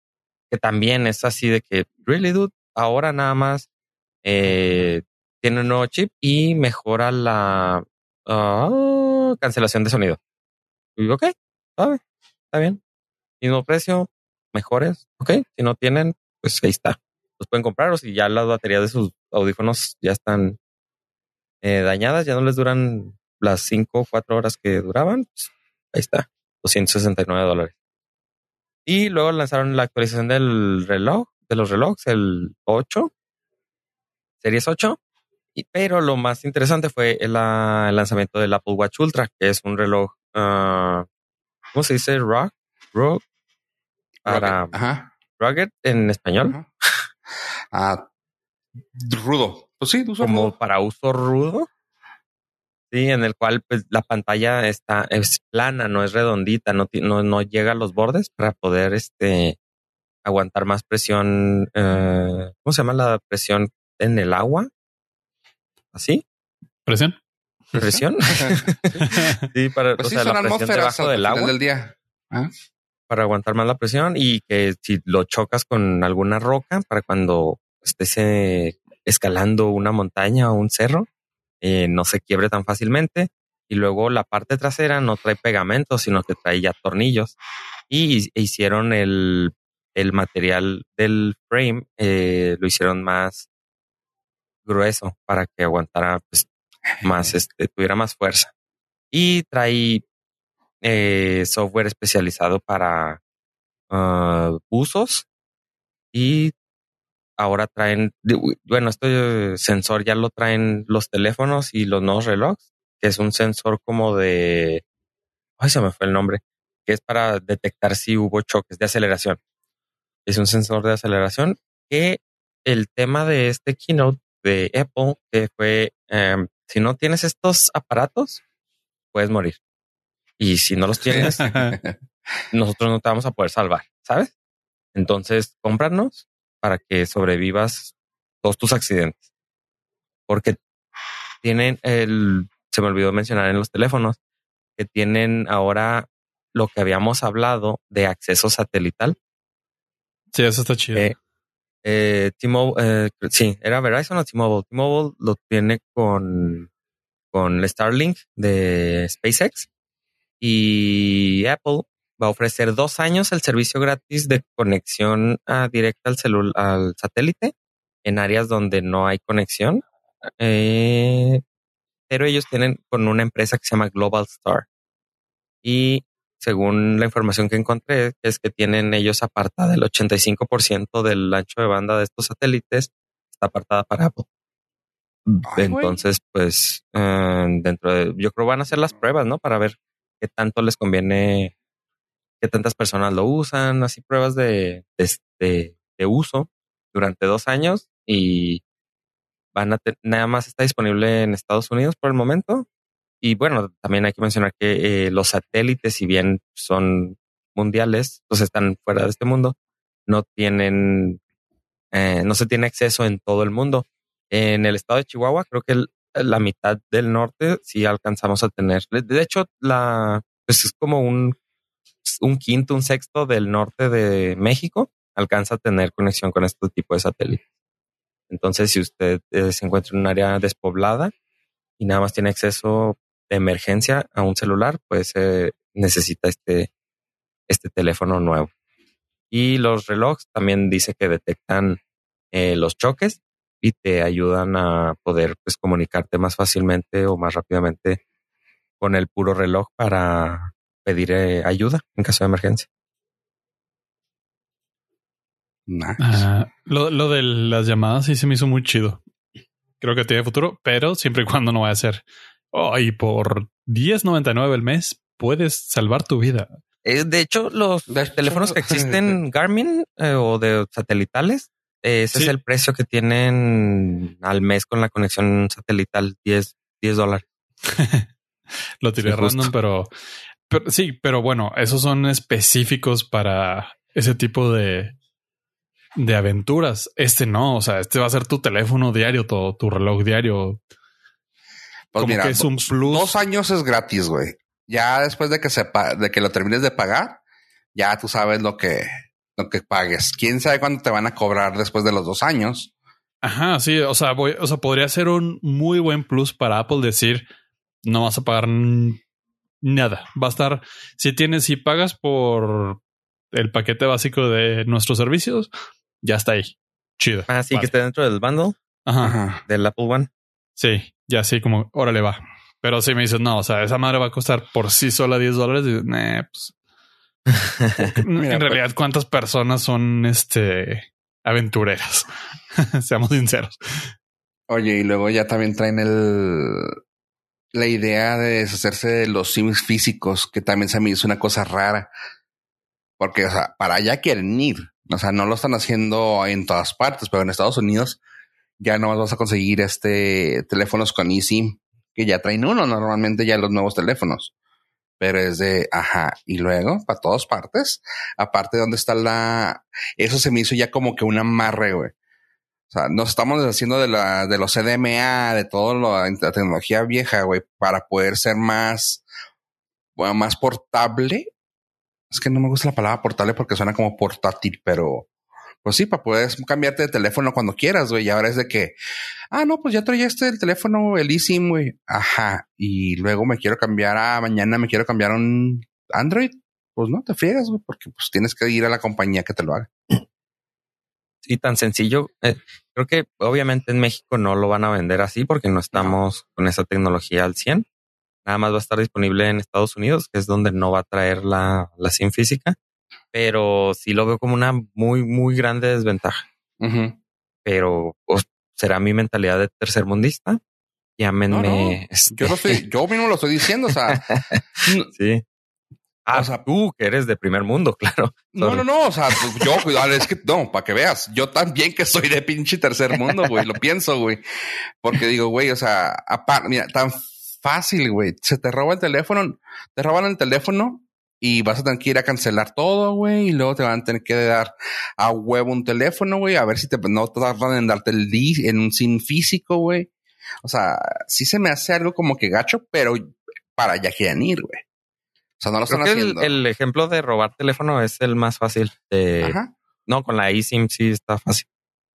que también es así de que, really, dude, ahora nada más eh, tiene un nuevo chip y mejora la ah, cancelación de sonido. Y ok, está bien. Mismo precio, mejores, ok. Si no tienen, pues ahí está. Los pueden comprar o si ya las baterías de sus audífonos ya están eh, dañadas, ya no les duran las 5 o 4 horas que duraban, pues ahí está, 269 dólares. Y luego lanzaron la actualización del reloj, de los relojes, el 8, Series 8, pero lo más interesante fue el, lanzamiento del Apple Watch Ultra, que es un reloj, uh, ¿cómo se dice? Rock, rock, para rugged en español. Ah, rudo. Pues sí, uso como para uso rudo. Sí, en el cual pues la pantalla está es plana, no es redondita, no, no, no llega a los bordes para poder este aguantar más presión. Eh, ¿Cómo se llama la presión en el agua? ¿Así? ¿Presión? ¿Presión? <laughs> sí, para pues o sea, la presión debajo del agua. Del día. ¿Ah? Para aguantar más la presión y que si lo chocas con alguna roca, para cuando estés eh, escalando una montaña o un cerro, eh, no se quiebre tan fácilmente. Y luego la parte trasera no trae pegamento, sino que trae ya tornillos. Y hicieron el, el material del frame, eh, lo hicieron más grueso para que aguantara pues, más, <laughs> este, tuviera más fuerza. Y trae eh, software especializado para uh, usos y ahora traen, bueno, este sensor ya lo traen los teléfonos y los nuevos relojes, que es un sensor como de, ay, se me fue el nombre, que es para detectar si hubo choques de aceleración. Es un sensor de aceleración que el tema de este keynote de Apple que fue, em, si no tienes estos aparatos, puedes morir. Y si no los tienes, <laughs> nosotros no te vamos a poder salvar, ¿sabes? Entonces, cómpranos para que sobrevivas todos tus accidentes. Porque tienen el, se me olvidó mencionar en los teléfonos, que tienen ahora lo que habíamos hablado de acceso satelital. Sí, eso está chido. Eh, eh, T-Mobile, eh, sí, era Verizon o T-Mobile. T-Mobile lo tiene con, con Starlink de SpaceX y Apple va a ofrecer dos años el servicio gratis de conexión ah, directa al, al satélite en áreas donde no hay conexión. Eh, pero ellos tienen con una empresa que se llama Global Star. Y según la información que encontré, es que tienen ellos apartada el 85% del ancho de banda de estos satélites, está apartada para Apple. Entonces, pues, eh, dentro de, yo creo van a hacer las pruebas, ¿no? Para ver qué tanto les conviene, qué tantas personas lo usan, así pruebas de, de, de uso durante dos años y van a nada más está disponible en Estados Unidos por el momento y bueno, también hay que mencionar que eh, los satélites, si bien son mundiales, pues están fuera de este mundo, no tienen, eh, no se tiene acceso en todo el mundo. En el estado de Chihuahua, creo que la mitad del norte sí alcanzamos a tener. De hecho, la pues es como un, un quinto, un sexto del norte de México alcanza a tener conexión con este tipo de satélites. Entonces, si usted eh, se encuentra en un área despoblada y nada más tiene acceso de emergencia a un celular, pues eh, necesita este, este teléfono nuevo. Y los relojes también dice que detectan eh, los choques y te ayudan a poder pues, comunicarte más fácilmente o más rápidamente con el puro reloj para pedir ayuda en caso de emergencia. Ah, lo, lo, de las llamadas sí se me hizo muy chido. Creo que tiene futuro, pero siempre y cuando no vaya a ser. Oh, y por 10.99 el mes puedes salvar tu vida. Eh, de hecho, los teléfonos que <laughs> existen Garmin eh, o de satelitales, ese es el precio que tienen al mes con la conexión satelital, 10, 10 dólares. <laughs> Lo tiré random, pero, pero sí, pero bueno, esos son específicos para ese tipo de, de aventuras. Este no, o sea, este va a ser tu teléfono diario, todo tu reloj diario. Pues mira, que es un plus. Dos años es gratis, güey. Ya después de que sepa, de que lo termines de pagar, ya tú sabes lo que, lo que pagues. Quién sabe cuándo te van a cobrar después de los dos años. Ajá, sí, o sea, voy, o sea, podría ser un muy buen plus para Apple decir no vas a pagar nada. Va a estar, si tienes, si pagas por el paquete básico de nuestros servicios, ya está ahí. Chido. Ah, sí, que esté dentro del bundle. Ajá. Del Apple One. Sí, ya sí, como, órale va. Pero si me dices, no, o sea, esa madre va a costar por sí sola 10 dólares, y, pues. <laughs> en pues realidad, ¿cuántas personas son este aventureras? <laughs> Seamos sinceros. Oye, y luego ya también traen el la idea de deshacerse de los sims físicos, que también se me hizo una cosa rara. Porque, o sea, para allá quieren ir. O sea, no lo están haciendo en todas partes, pero en Estados Unidos ya no vas a conseguir este teléfonos con eSIM, que ya traen uno normalmente ya los nuevos teléfonos. Pero es de, ajá, y luego, para todas partes, aparte de donde está la, eso se me hizo ya como que un amarre, güey. O sea, nos estamos haciendo de la, de los CDMA, de toda la tecnología vieja, güey, para poder ser más, bueno, más portable es que no me gusta la palabra portable porque suena como portátil, pero pues sí, para poder cambiarte de teléfono cuando quieras, güey. Y ahora es de que, ah, no, pues ya traía este el teléfono, el eSIM, güey. Ajá. Y luego me quiero cambiar a mañana, me quiero cambiar a un Android. Pues no, te friegas, güey, porque pues tienes que ir a la compañía que te lo haga. Sí, tan sencillo. Eh, creo que obviamente en México no lo van a vender así porque no estamos con esa tecnología al 100 nada más va a estar disponible en Estados Unidos, que es donde no va a traer la, la SIM física, pero sí lo veo como una muy, muy grande desventaja. Pero será mi mentalidad de tercermundista. Llámenme. Este yo no sé, yo mismo lo estoy diciendo. O sea, <laughs> sí. Ah, o sea, tú que eres de primer mundo, <laughs> claro. No, no, no. O sea, pues, yo, es que no, para que veas, yo también que soy de pinche tercer mundo, güey, lo pienso, güey. Porque digo, güey, o sea, aparte, mira, tan fácil, güey. Se te roba el teléfono, te roban el teléfono y vas a tener que ir a cancelar todo, güey, y luego te van a tener que dar a huevo un teléfono, güey, a ver si te no tardan en darte el D en un sin físico, güey. O sea, sí se me hace algo como que gacho, pero para allá quieren ir, güey. O sea, no lo están haciendo. El, ejemplo de robar teléfono es el más fácil. De, No, con la eSIM sí está fácil.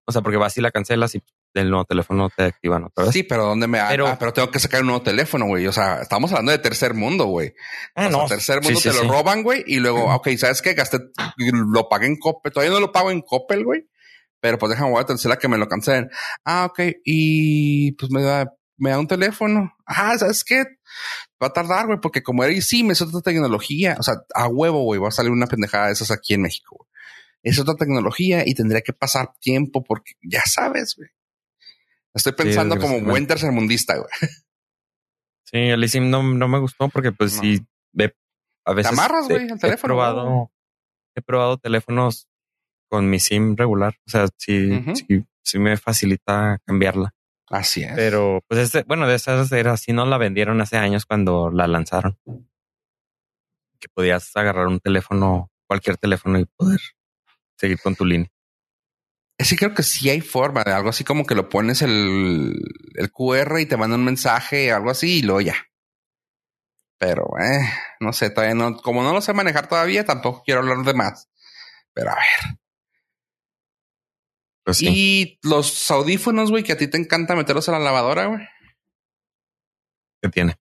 O sea, porque vas y la cancelas y del nuevo teléfono te activan otra vez. Sí, pero ¿dónde me pero, ah, pero tengo que sacar un nuevo teléfono, güey. O sea, estamos hablando de tercer mundo, güey. Ah, no. tercer mundo te lo roban, güey. Y luego, ok, ¿sabes qué? Gasté, lo pagué en Coppel. Todavía no lo pago en Coppel, güey. Pero pues déjame voy a tercera que me lo cancelen. Ah, ok. Y pues me da, me da un teléfono. Ah, ¿sabes qué? Va a tardar, güey, porque como era y sí, me es otra tecnología. O sea, a huevo, güey, va a salir una pendejada de esas aquí en México, güey. Es otra tecnología y tendría que pasar tiempo porque ya sabes, güey. Estoy pensando como buen tercermundista, güey. Sí, el eSIM no, no me gustó porque pues sí, ve, a veces... Te amarras, güey, al teléfono. He probado, he probado teléfonos con mi SIM regular. O sea, sí, sí, sí me facilita cambiarla. Así es. Pero, pues, este, bueno, de esas era así, no la vendieron hace años cuando la lanzaron. Que podías agarrar un teléfono, cualquier teléfono y poder seguir con tu línea. Sí, creo que sí hay forma de algo así como que lo pones el, el QR y te manda un mensaje, algo así, y luego ya. Pero, eh, no sé, todavía no, como no lo sé manejar todavía, tampoco quiero hablar de más. Pero a ver. Pues y los audífonos, güey, que a ti te encanta meterlos a la lavadora, güey. ¿Qué tiene?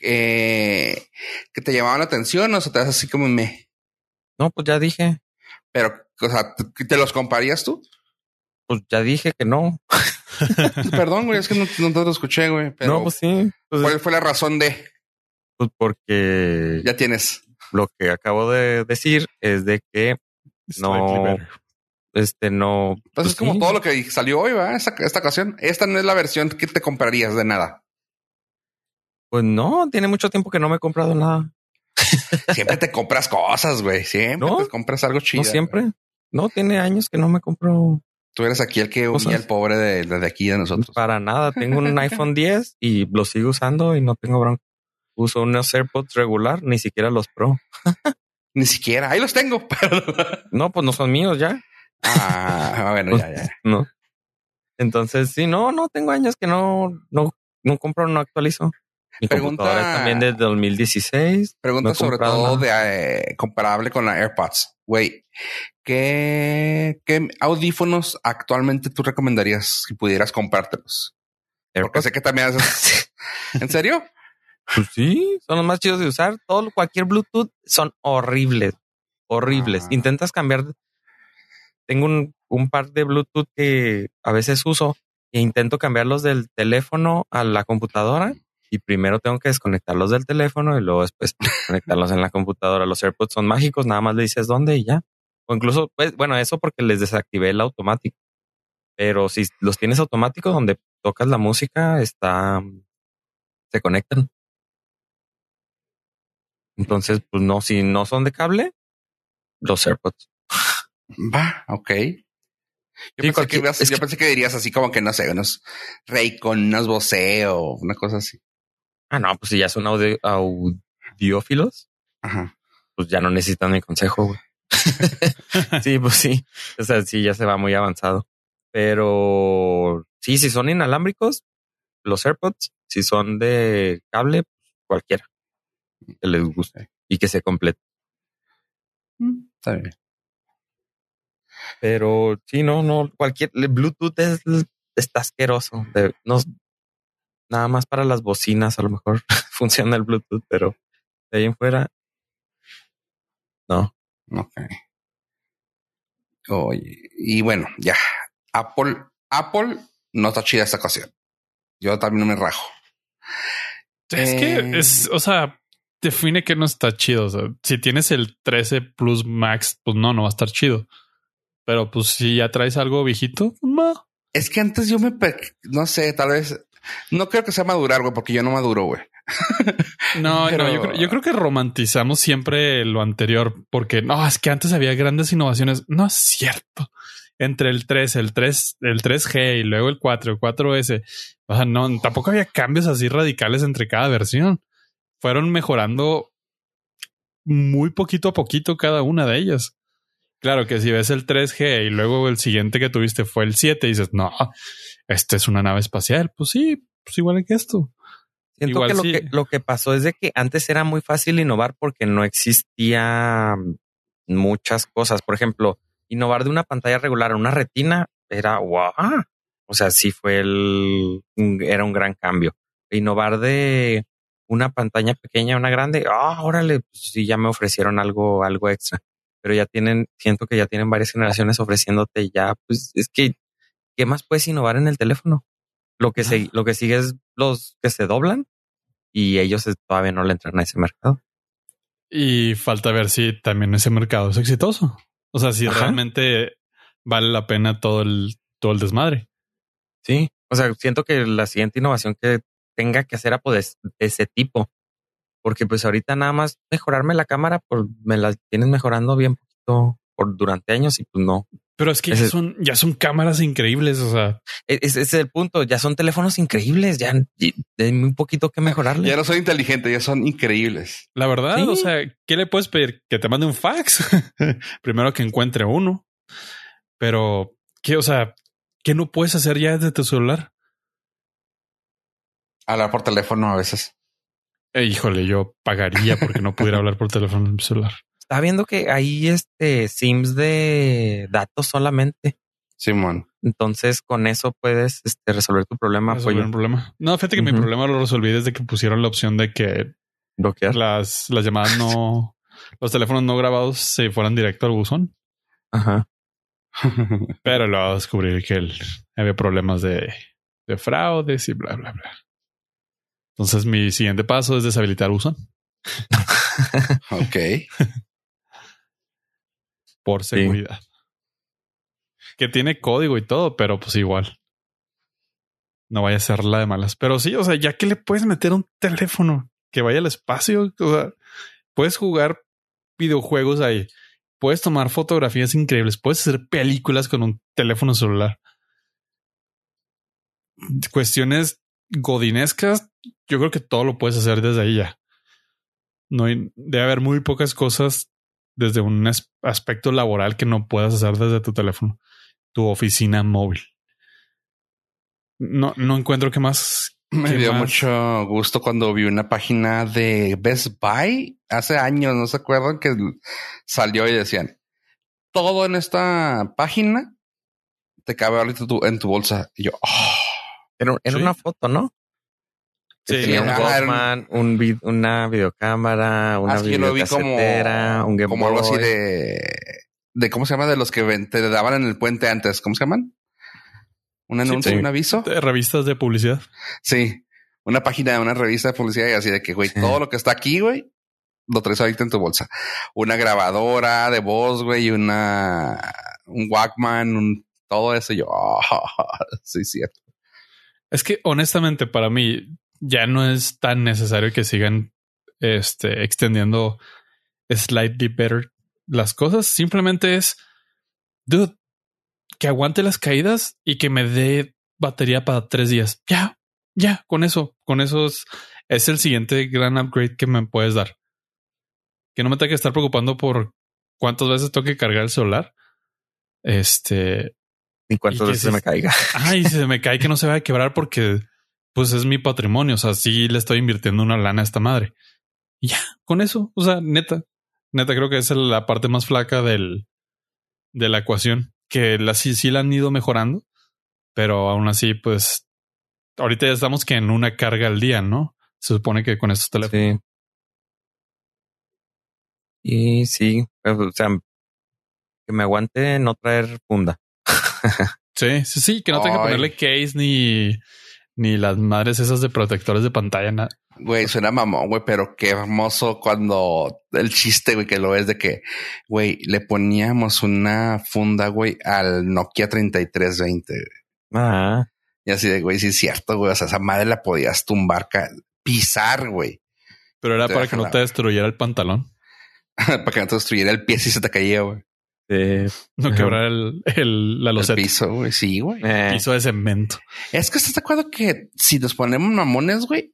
Eh, que te llamaban la atención o se te das así como me. No, pues ya dije. Pero, o sea, ¿te los comprarías tú? Pues ya dije que no. <laughs> Perdón, güey, es que no, te lo escuché, güey. Pero no, pues sí. Pues ¿Cuál fue la razón de? Pues porque ya tienes. Lo que acabo de decir es de que no, este no. Entonces pues es como todo lo que salió hoy, ¿va? Esta, esta ocasión. Esta no es la versión que te comprarías de nada. Pues no, tiene mucho tiempo que no me he comprado nada. <laughs> siempre te compras cosas, güey. Siempre te compras algo chido. No siempre. No, tiene años que no me compro. Tú eres aquí el que humilla el pobre de, de, aquí de nosotros. Para nada. Tengo un iPhone 10 y lo sigo usando y no tengo bronca. Uso unos AirPods regular, ni siquiera los Pro. <laughs> ni siquiera. Ahí los tengo. <laughs> no, pues no son míos ya. Ah, bueno, ya, ya. <laughs> No. Entonces, sí, no, no tengo años que no, no, no compro, no actualizo. Mi pregunta también desde 2016. Pregunta sobre todo de eh, comparable con la AirPods. Güey, ¿qué, ¿qué audífonos actualmente tú recomendarías si pudieras comprártelos? Porque sé que también haces. <laughs> ¿En serio? Pues sí, son los más chidos de usar. Todo, cualquier Bluetooth son horribles, horribles. Ah. Intentas cambiar. Tengo un, un par de Bluetooth que a veces uso e intento cambiarlos del teléfono a la computadora y primero tengo que desconectarlos del teléfono y luego después <laughs> conectarlos en la computadora. Los AirPods son mágicos, nada más le dices dónde y ya. O incluso, pues, bueno, eso porque les desactivé el automático. Pero si los tienes automáticos, donde tocas la música, está, se conectan. Entonces, pues no, si no son de cable, los AirPods. Va, ok. Yo, pensé, que, yo pensé que dirías así como que no sé, unos con unos Bose o una cosa así. Ah, no, pues si ya son audiófilos, pues ya no necesitan mi consejo, güey. <laughs> sí, pues sí. O sea, sí, ya se va muy avanzado. Pero sí, si son inalámbricos, los AirPods, si son de cable, cualquiera que les guste y que se complete. Mm, está bien. Pero sí, no, no, cualquier Bluetooth es, está asqueroso. no, nada más para las bocinas, a lo mejor <laughs> funciona el Bluetooth, pero de ahí en fuera, no. Ok. Oye, y bueno, ya. Apple, Apple no está chida esta ocasión. Yo también no me rajo. Es que eh, es, o sea, define que no está chido. O sea, si tienes el 13 Plus Max, pues no, no va a estar chido. Pero pues si ya traes algo viejito, no. Es que antes yo me, no sé, tal vez no creo que sea madurar, güey, porque yo no maduro, güey. <laughs> no, no, yo creo, que romantizamos siempre lo anterior, porque no, es que antes había grandes innovaciones. No es cierto. Entre el 3, el 3, el 3G y luego el 4, el 4S. O sea, no, tampoco había cambios así radicales entre cada versión. Fueron mejorando muy poquito a poquito cada una de ellas. Claro que si ves el 3G y luego el siguiente que tuviste fue el 7 y dices, no, esta es una nave espacial. Pues sí, pues igual que esto. Siento que lo, que lo que pasó es de que antes era muy fácil innovar porque no existía muchas cosas. Por ejemplo, innovar de una pantalla regular a una retina era wow. O sea, sí fue el, era un gran cambio. Innovar de una pantalla pequeña a una grande, ah, órale, pues sí, ya me ofrecieron algo, algo extra. Pero ya tienen, siento que ya tienen varias generaciones ofreciéndote ya, pues es que ¿qué más puedes innovar en el teléfono? Lo que, se, lo que sigue es los que se doblan y ellos todavía no le entran a ese mercado. Y falta ver si también ese mercado es exitoso. O sea, si realmente vale la pena todo el, todo el desmadre. Sí, o sea, siento que la siguiente innovación que tenga que hacer a pues, de ese tipo, porque pues ahorita nada más mejorarme la cámara, pues me la tienes mejorando bien poquito por durante años y pues no, pero es que ya son, ya son cámaras increíbles. O sea, e-, ese es el punto. Ya son teléfonos increíbles. Ya hay muy poquito que mejorarle. Ya no son inteligentes, ya son increíbles. La verdad, o sea, ¿qué le puedes pedir? Que te mande un fax. <laughs> Primero que encuentre uno. Pero, ¿qué? O sea, ¿qué no puedes hacer ya desde tu celular? Hablar por teléfono a veces. Eh, híjole, yo pagaría porque no pudiera hablar por teléfono en mi celular. Está viendo que hay este Sims de datos solamente. Simón. Entonces, con eso puedes este, resolver tu problema. Resolver un problema. No, fíjate que mi problema lo resolví desde que pusieron la opción de que Bloquear. las, las llamadas no, <laughs> los teléfonos no grabados se fueran directo al buzón. Ajá. <laughs> Pero luego descubrí que el- había problemas de, de fraudes y bla, bla, bla. Entonces mi siguiente paso es deshabilitar buzón <laughs> ok. Por Sí. seguridad. Que tiene código y todo, pero pues igual. No vaya a ser la de malas. Pero sí, o sea, ya que le puedes meter un teléfono que vaya al espacio, o sea, puedes jugar videojuegos ahí, puedes tomar fotografías increíbles, puedes hacer películas con un teléfono celular. Cuestiones godinescas, yo creo que todo lo puedes hacer desde ahí ya. No hay, debe haber muy pocas cosas desde un as- aspecto laboral que no puedas hacer desde tu teléfono, tu oficina móvil. No, no encuentro qué más. Me qué dio más. mucho gusto cuando vi una página de Best Buy hace años, no se acuerdan que salió y decían todo en esta página te cabe ahorita tu- en tu bolsa. Y yo, oh, Era, era Sí. una foto, ¿no? Sí, Tenía un era un- Walkman, un vid- una videocámara, una Ah, sí, yo lo vi como, videocasetera, un Game como algo así Boy. de, de cómo se llama de los que te daban en el puente antes. ¿Cómo se llaman? Un anuncio, sí. un aviso. De revistas de publicidad. Sí, una página de una revista de publicidad y así de que, güey, todo lo que está aquí, güey, lo traes ahorita en tu bolsa. Una grabadora de voz, güey, y una, un Walkman, un, todo eso. Y yo, ah, <laughs> sí, cierto. Es que honestamente para mí ya no es tan necesario que sigan este, extendiendo slightly better las cosas. Simplemente es, dude, que aguante las caídas y que me dé batería para tres días. Ya, ya, con eso, con eso es, es el siguiente gran upgrade que me puedes dar. Que no me tenga que estar preocupando por cuántas veces tengo que cargar el celular. Este, Y cuántas ¿Y qué veces es se me caiga. ay, se me cae que no se vaya a quebrar porque pues es mi patrimonio. O sea, sí le estoy invirtiendo una lana a esta madre. Y ya, con eso, o sea, neta, neta, creo que esa es la parte más flaca del, de la ecuación, que la sí, sí la han ido mejorando, pero aún así, pues ahorita ya estamos que en una carga al día, ¿no? Se supone que con estos teléfonos. Sí. Y sí, pues, o sea, que me aguante no traer funda. <laughs> Sí, sí, sí, que no tenga que ponerle case ni, ni las madres esas de protectores de pantalla, nada. Güey, suena mamón, güey, pero qué hermoso cuando el chiste, güey, que lo es de que, güey, le poníamos una funda, güey, al Nokia 3320. güey. Ah, Y así de, güey, sí es cierto, güey. O sea, esa madre la podías tumbar, ca- pisar, güey, Pero era Te para que no te destruyera el pantalón, <laughs> para que no te destruyera el pie si se te caía, güey. Sí. no quebrar el, el- la El loseta, piso, güey. Sí, güey. Eh, piso de cemento. Es que estás de acuerdo que si nos ponemos mamones, güey,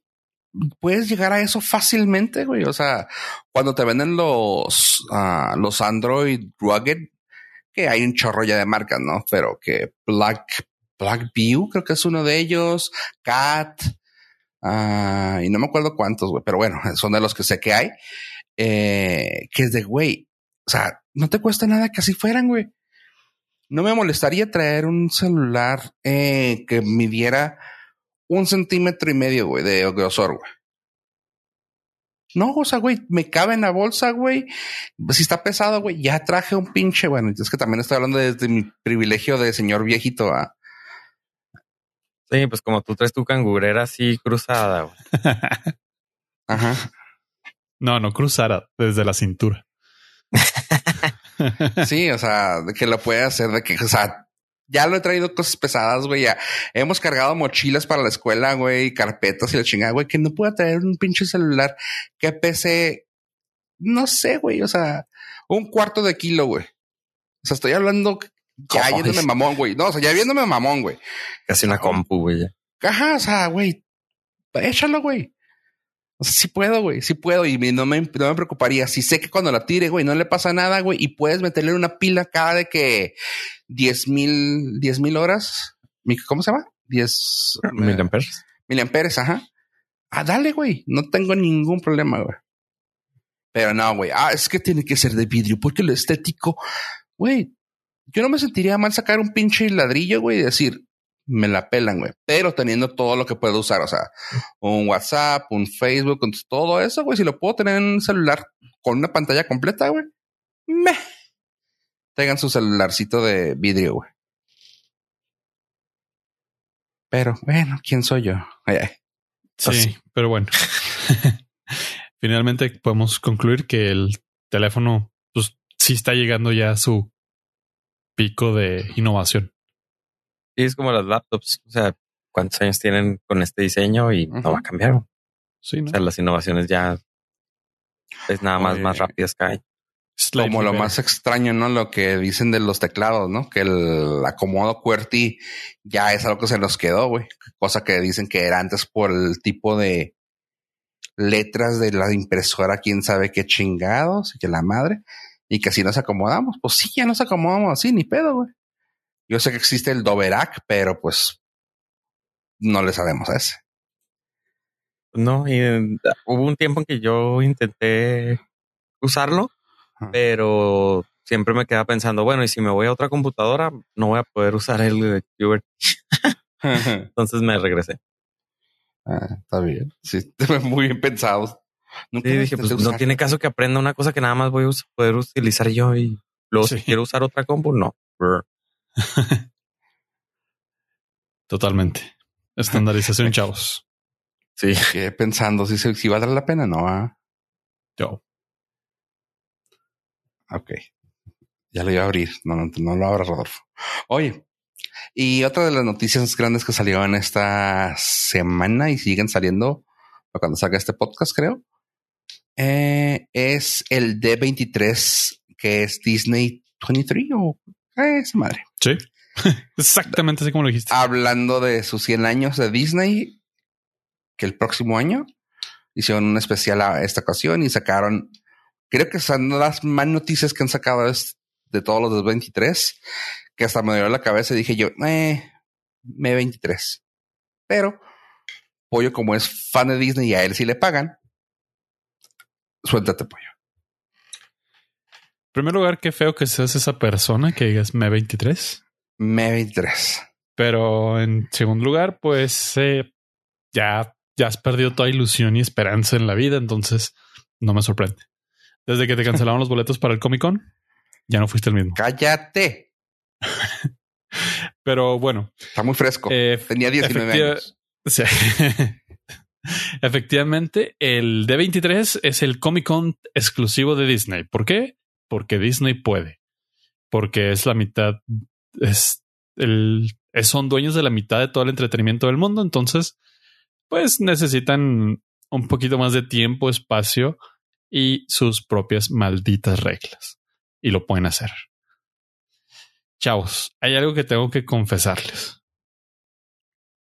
puedes llegar a eso fácilmente, güey. O sea, cuando te venden los, ah, los Android Rugged, que hay un chorro ya de marcas, ¿no? Pero que Black, Black View, creo que es uno de ellos, Cat, ah, y no me acuerdo cuántos, güey, pero bueno, son de los que sé que hay, eh, que es de, güey, o sea, no te cuesta nada que así fueran, güey. No me molestaría traer un celular eh, que midiera un centímetro y medio, güey, de grosor, güey. No, o sea, güey, me cabe en la bolsa, güey. Si está pesado, güey, ya traje un pinche, bueno, es que también estoy hablando desde mi privilegio de señor viejito, ¿ah? sí, pues como tú traes tu cangurera así cruzada, güey. <laughs> Ajá. No, no cruzara desde la cintura. <laughs> Sí, o sea, que lo puede hacer, de que, o sea, ya lo he traído cosas pesadas, güey. Ya hemos cargado mochilas para la escuela, güey, carpetas y la chingada, güey, que no pueda traer un pinche celular que pese, no sé, güey, o sea, un cuarto de kilo, güey. O sea, estoy hablando ya yéndome mamón, güey. No, o sea, ya viéndome mamón, güey. Casi una compu, güey. Ajá, o sea, güey, échalo, güey. Sí puedo, güey, sí puedo y no me, no me preocuparía. Si sé que cuando la tire, güey, no le pasa nada, güey, y puedes meterle una pila cada de que 10 mil, 10 mil horas, ¿cómo se llama? 10 mil amperes. Mil amperes, ajá. Ah, dale, güey, no tengo ningún problema, güey. Pero no, güey, ah, es que tiene que ser de vidrio porque lo estético, güey, yo no me sentiría mal sacar un pinche ladrillo, güey, y decir, me la pelan, güey. Pero teniendo todo lo que puedo usar, o sea, un WhatsApp, un Facebook, todo eso, güey, si lo puedo tener en un celular con una pantalla completa, güey, me. Tengan su celularcito de vidrio, güey. Pero, bueno, ¿quién soy yo? Sí, pero bueno. <laughs> Finalmente podemos concluir que el teléfono, pues, sí está llegando ya a su pico de innovación. Y es como las laptops, o sea, cuántos años tienen con este diseño y no va a cambiar. Sí, O sea, las innovaciones ya es nada más más rápidas que hay. como lo más extraño, ¿no? Lo que dicen de los teclados, ¿no? Que el acomodo QWERTY ya es algo que se nos quedó, güey. Cosa que dicen que era antes por el tipo de letras de la impresora, quién sabe qué chingados, y que la madre, y que así nos acomodamos. Pues sí, ya nos acomodamos así, ni pedo, güey. Yo sé que existe el Doverac, pero pues no le sabemos a ese. No, y eh, hubo un tiempo en que yo intenté usarlo, pero siempre me quedaba pensando, bueno, y si me voy a otra computadora, no voy a poder usar el QWERTY. <laughs> Entonces me regresé. Ah, está bien. Sí, <laughs> muy bien pensado. Nunca dije, pues no tiene caso que aprenda una cosa que nada más voy a poder utilizar yo y luego si quiero usar otra compu, no. <laughs> Totalmente. Estandarización, <laughs> chavos. Sí. Pensando si, si vale la pena, no. ¿ah? Yo. Ok. Ya lo iba a abrir. No, no, no lo abra, Rodolfo. Oye, y otra de las noticias grandes que salió en esta semana y siguen saliendo cuando salga este podcast, creo, eh, es el D23, que es Disney 23 o esa madre. Sí. <laughs> Exactamente así como lo dijiste. Hablando de sus 100 años de Disney, que el próximo año hicieron un especial a esta ocasión y sacaron, creo que son las más noticias que han sacado de todos los de 23, que hasta me dio la cabeza y dije yo, eh, me 23. Pero Pollo, como es fan de Disney y a él sí le pagan, suéltate, Pollo primer lugar, qué feo que seas esa persona que digas me 23. Me 23. Pero en segundo lugar, pues eh, ya, ya has perdido toda ilusión y esperanza en la vida, entonces no me sorprende. Desde que te <laughs> cancelaron los boletos para el Comic Con, ya no fuiste el mismo. Cállate. <laughs> Pero bueno. Está muy fresco. Eh, Tenía 19 años. <laughs> Efectivamente, el D23 es el Comic Con exclusivo de Disney. ¿Por qué? Porque Disney puede, porque es la mitad, es el, son dueños de la mitad de todo el entretenimiento del mundo, entonces, pues necesitan un poquito más de tiempo, espacio y sus propias malditas reglas. Y lo pueden hacer. Chavos, hay algo que tengo que confesarles.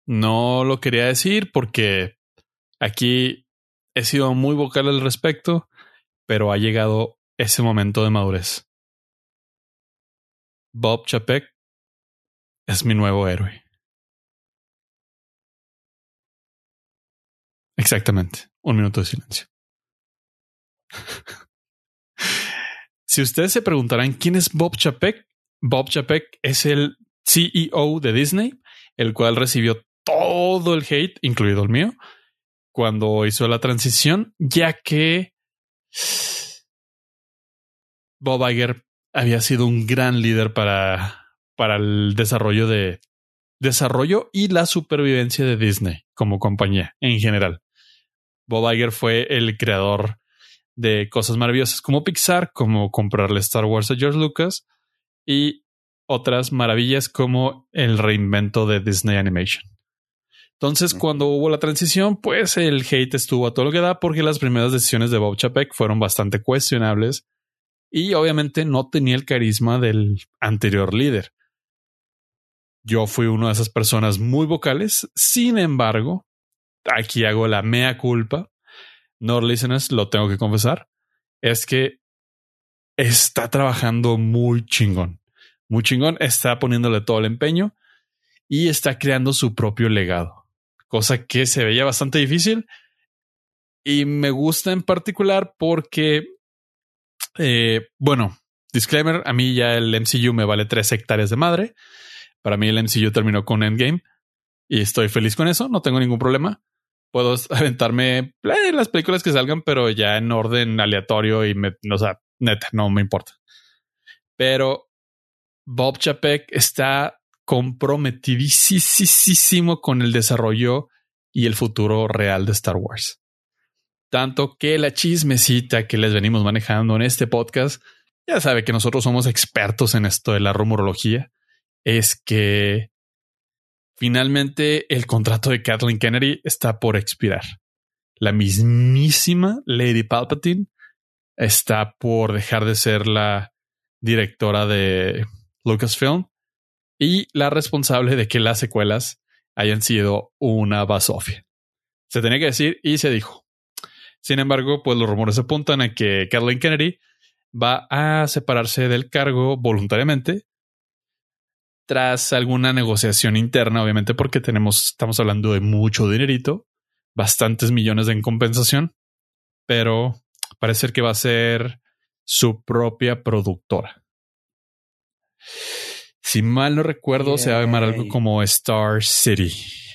No lo quería decir porque aquí he sido muy vocal al respecto, pero ha llegado ese momento de madurez. Bob Chapek es mi nuevo héroe. Exactamente. Un minuto de silencio. <laughs> si ustedes se preguntarán quién es Bob Chapek, Bob Chapek es el CEO de Disney, el cual recibió todo el hate, incluido el mío, cuando hizo la transición, ya que Bob Iger había sido un gran líder para, para el desarrollo de desarrollo y la supervivencia de Disney como compañía en general. Bob Iger fue el creador de cosas maravillosas como Pixar, como comprarle Star Wars a George Lucas y otras maravillas como el reinvento de Disney Animation. Entonces, cuando hubo la transición, pues el hate estuvo a todo lo que da porque las primeras decisiones de Bob Chapek fueron bastante cuestionables y obviamente no tenía el carisma del anterior líder. Yo fui una de esas personas muy vocales, sin embargo, aquí hago la mea culpa. no listeners, lo tengo que confesar, es que está trabajando muy chingón. Muy chingón, está poniéndole todo el empeño y está creando su propio legado, cosa que se veía bastante difícil. Y me gusta en particular porque, eh, bueno, disclaimer, a mí ya el MCU me vale tres hectáreas de madre. Para mí el MCU terminó con Endgame y estoy feliz con eso, no tengo ningún problema. Puedo <laughs> aventarme eh, las películas que salgan, pero ya en orden aleatorio y neta, no me importa. Pero Bob Chapek está comprometidísimo con el desarrollo y el futuro real de Star Wars. Tanto que la chismecita que les venimos manejando en este podcast, ya sabe que nosotros somos expertos en esto de la rumorología, es que finalmente el contrato de Kathleen Kennedy está por expirar. La mismísima Lady Palpatine está por dejar de ser la directora de Lucasfilm y la responsable de que las secuelas hayan sido una basofia. Se tenía que decir y se dijo. Sin embargo, pues los rumores apuntan a que Kathleen Kennedy va a separarse del cargo voluntariamente tras alguna negociación interna, obviamente porque tenemos, estamos hablando de mucho dinerito, bastantes millones en compensación, pero parece que va a ser su propia productora. Si mal no recuerdo, se va a llamar algo como Star City,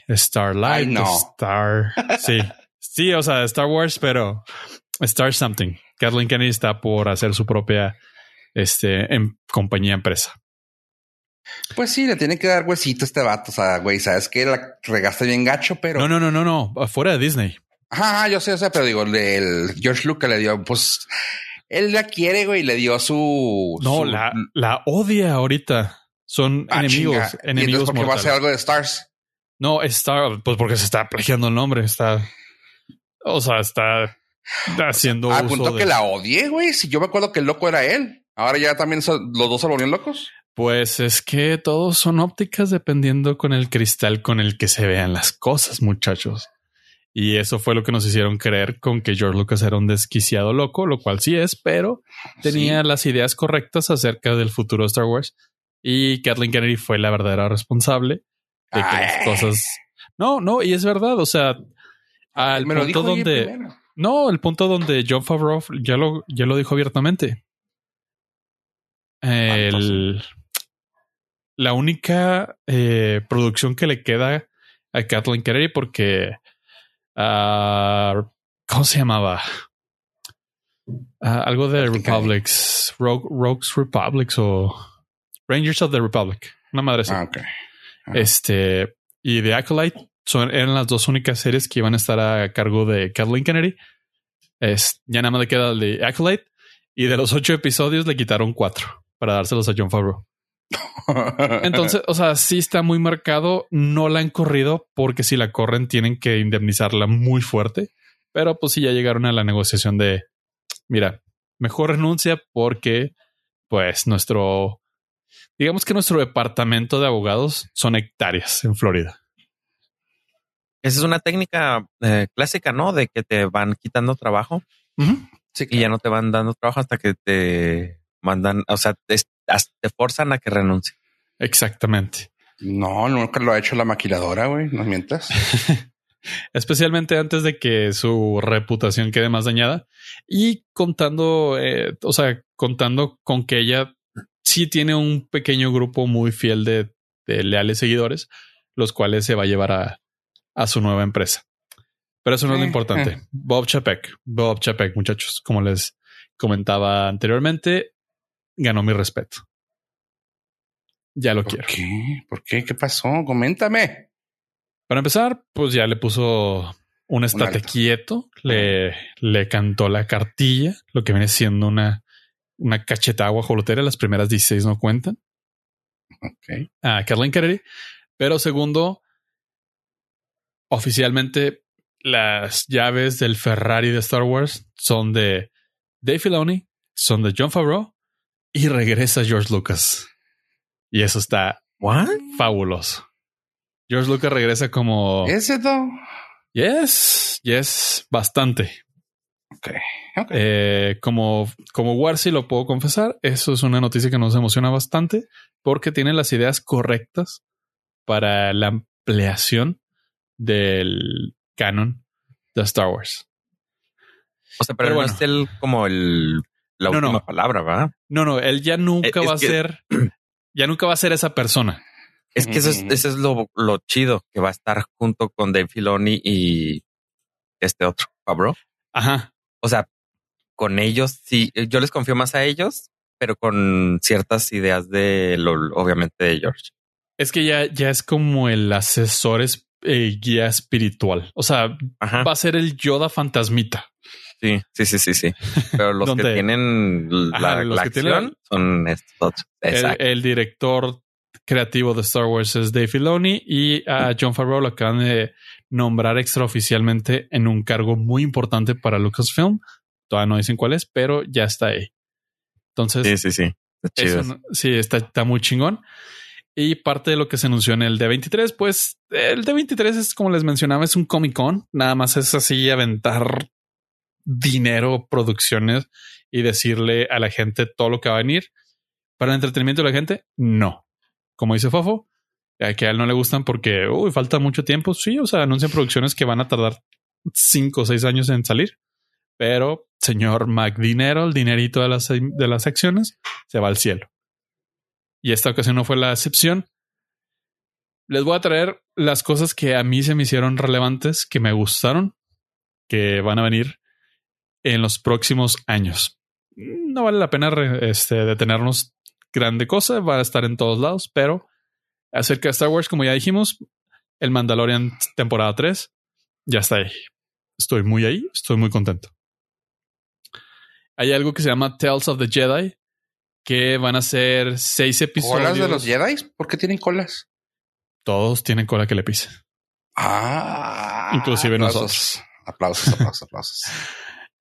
Star Light, Star. Sí, <laughs> sí, o sea, Star Wars, pero Star Something. Kathleen Kennedy está por hacer su propia este, en, compañía empresa. Pues sí, le tiene que dar huesito a este vato. O sea, güey, sabes que la regaste bien gacho, pero. No, no, no, no, no. Afuera de Disney. Ajá, yo sé, o sea, pero digo, el George Lucas le dio, pues, él la quiere, güey, le dio su. No, La, la odia ahorita. Son ah, enemigos, enemigos. porque va a ser algo de Stars. No, Star, pues porque se está plagiando el nombre. Está, o sea, está haciendo. A punto que la odie, güey. Si yo me acuerdo que el loco era él. Ahora ya también los dos se volvieron locos. Pues es que todos son ópticas dependiendo con el cristal con el que se vean las cosas, muchachos. Y eso fue lo que nos hicieron creer con que George Lucas era un desquiciado loco, lo cual sí es, pero tenía las ideas correctas acerca del futuro de Star Wars. Y Kathleen Kennedy fue la verdadera responsable de que las cosas. No, no, y es verdad. O sea, al punto donde. No, el punto donde John Favreau ya lo, ya lo dijo abiertamente. El, la única eh, producción que le queda a Kathleen Kennedy, porque. Uh, ¿Cómo se llamaba? Uh, algo de Republics, Rogues Republics o Rangers of the Republic, una madre así. Ah, ah. Este, y The Acolyte son, eran las dos únicas series que iban a estar a cargo de Kathleen Kennedy. Es, ya nada más le queda el de Acolyte y de los ocho episodios le quitaron cuatro para dárselos a John Favreau. <laughs> Entonces, o sea, sí está muy marcado. No la han corrido porque si la corren tienen que indemnizarla muy fuerte. Pero pues sí ya llegaron a la negociación de, mira, mejor renuncia porque pues nuestro Digamos que nuestro departamento de abogados son hectáreas en Florida. Esa es una técnica eh, clásica, ¿no? De que te van quitando trabajo y ya no te van dando trabajo hasta que te mandan, o sea, te, te forzan a que renuncie. Exactamente. No, nunca lo ha hecho la maquiladora, güey, no mientas. <laughs> Especialmente antes de que su reputación quede más dañada y contando, eh, o sea, contando con que ella sí tiene un pequeño grupo muy fiel de, leales seguidores, los cuales se va a llevar a, su nueva empresa. Pero eso no es lo importante. Bob Chapek, Bob Chapek, muchachos, como les comentaba anteriormente, ganó mi respeto. Ya lo quiero. Qué? ¿Por qué? ¿Qué pasó? Coméntame. Para empezar, pues ya le puso un estate quieto, le, le cantó la cartilla, lo que viene siendo una una cacheta guajolotera. Las primeras 16 no cuentan. Ok. A Kathleen Kennedy. Pero segundo, oficialmente las llaves del Ferrari de Star Wars son de Dave Filoni, son de John Favreau y regresa George Lucas. Y eso está fabuloso. George Lucas regresa como. ¿Ese todo? Yes, yes, bastante. Eh, como, como Warsi lo puedo confesar, eso es una noticia que nos emociona bastante porque tiene las ideas correctas para la ampliación del canon de Star Wars. O sea, pero, no es el como el la última palabra, ¿va? No, no, él ya nunca va a ser, <clears throat> ya nunca va a ser esa persona. Es que eso es, eso es lo, lo, chido que va a estar junto con Dave Filoni y este otro, Pablo. Ajá. O sea, con ellos sí, yo les confío más a ellos, pero con ciertas ideas de lo, obviamente de George. Es que ya, ya es como el asesor eh, guía espiritual. O sea, va a ser el Yoda fantasmita. Sí, sí, sí, sí, sí. <laughs> Pero los que tienen la, los que tienen, son estos otros. El, director creativo de Star Wars es Dave Filoni y a John Favreau lo acaban de nombrar extraoficialmente en un cargo muy importante para Lucasfilm. Todavía no dicen cuál es, pero ya está ahí. Entonces, sí, sí, sí. Está sí, está, está muy chingón. Y parte de lo que se anunció en el D23, pues el D23 es como les mencionaba, es un Comic Con. Nada más es así aventar dinero, producciones y decirle a la gente todo lo que va a venir. Para el entretenimiento de la gente, no. Como dice Fofo, que a él no le gustan porque uy, falta mucho tiempo. Sí, o sea, anuncian producciones que van a tardar cinco o seis años en salir. Pero, señor Mac Dinero, el dinerito de las, de las acciones, se va al cielo. Y esta ocasión no fue la excepción. Les voy a traer las cosas que a mí se me hicieron relevantes, que me gustaron, que van a venir en los próximos años. No vale la pena este, detenernos grande cosa, va a estar en todos lados, pero acerca de Star Wars, como ya dijimos, el Mandalorian temporada 3 ya está ahí. Estoy muy ahí, estoy muy contento. Hay algo que se llama Tales of the Jedi, que van a ser seis episodios. ¿Colas de los Jedi? ¿Por qué tienen colas? Todos tienen cola que le pise. Ah, inclusive nosotros. Aplausos, aplausos, aplausos. <laughs>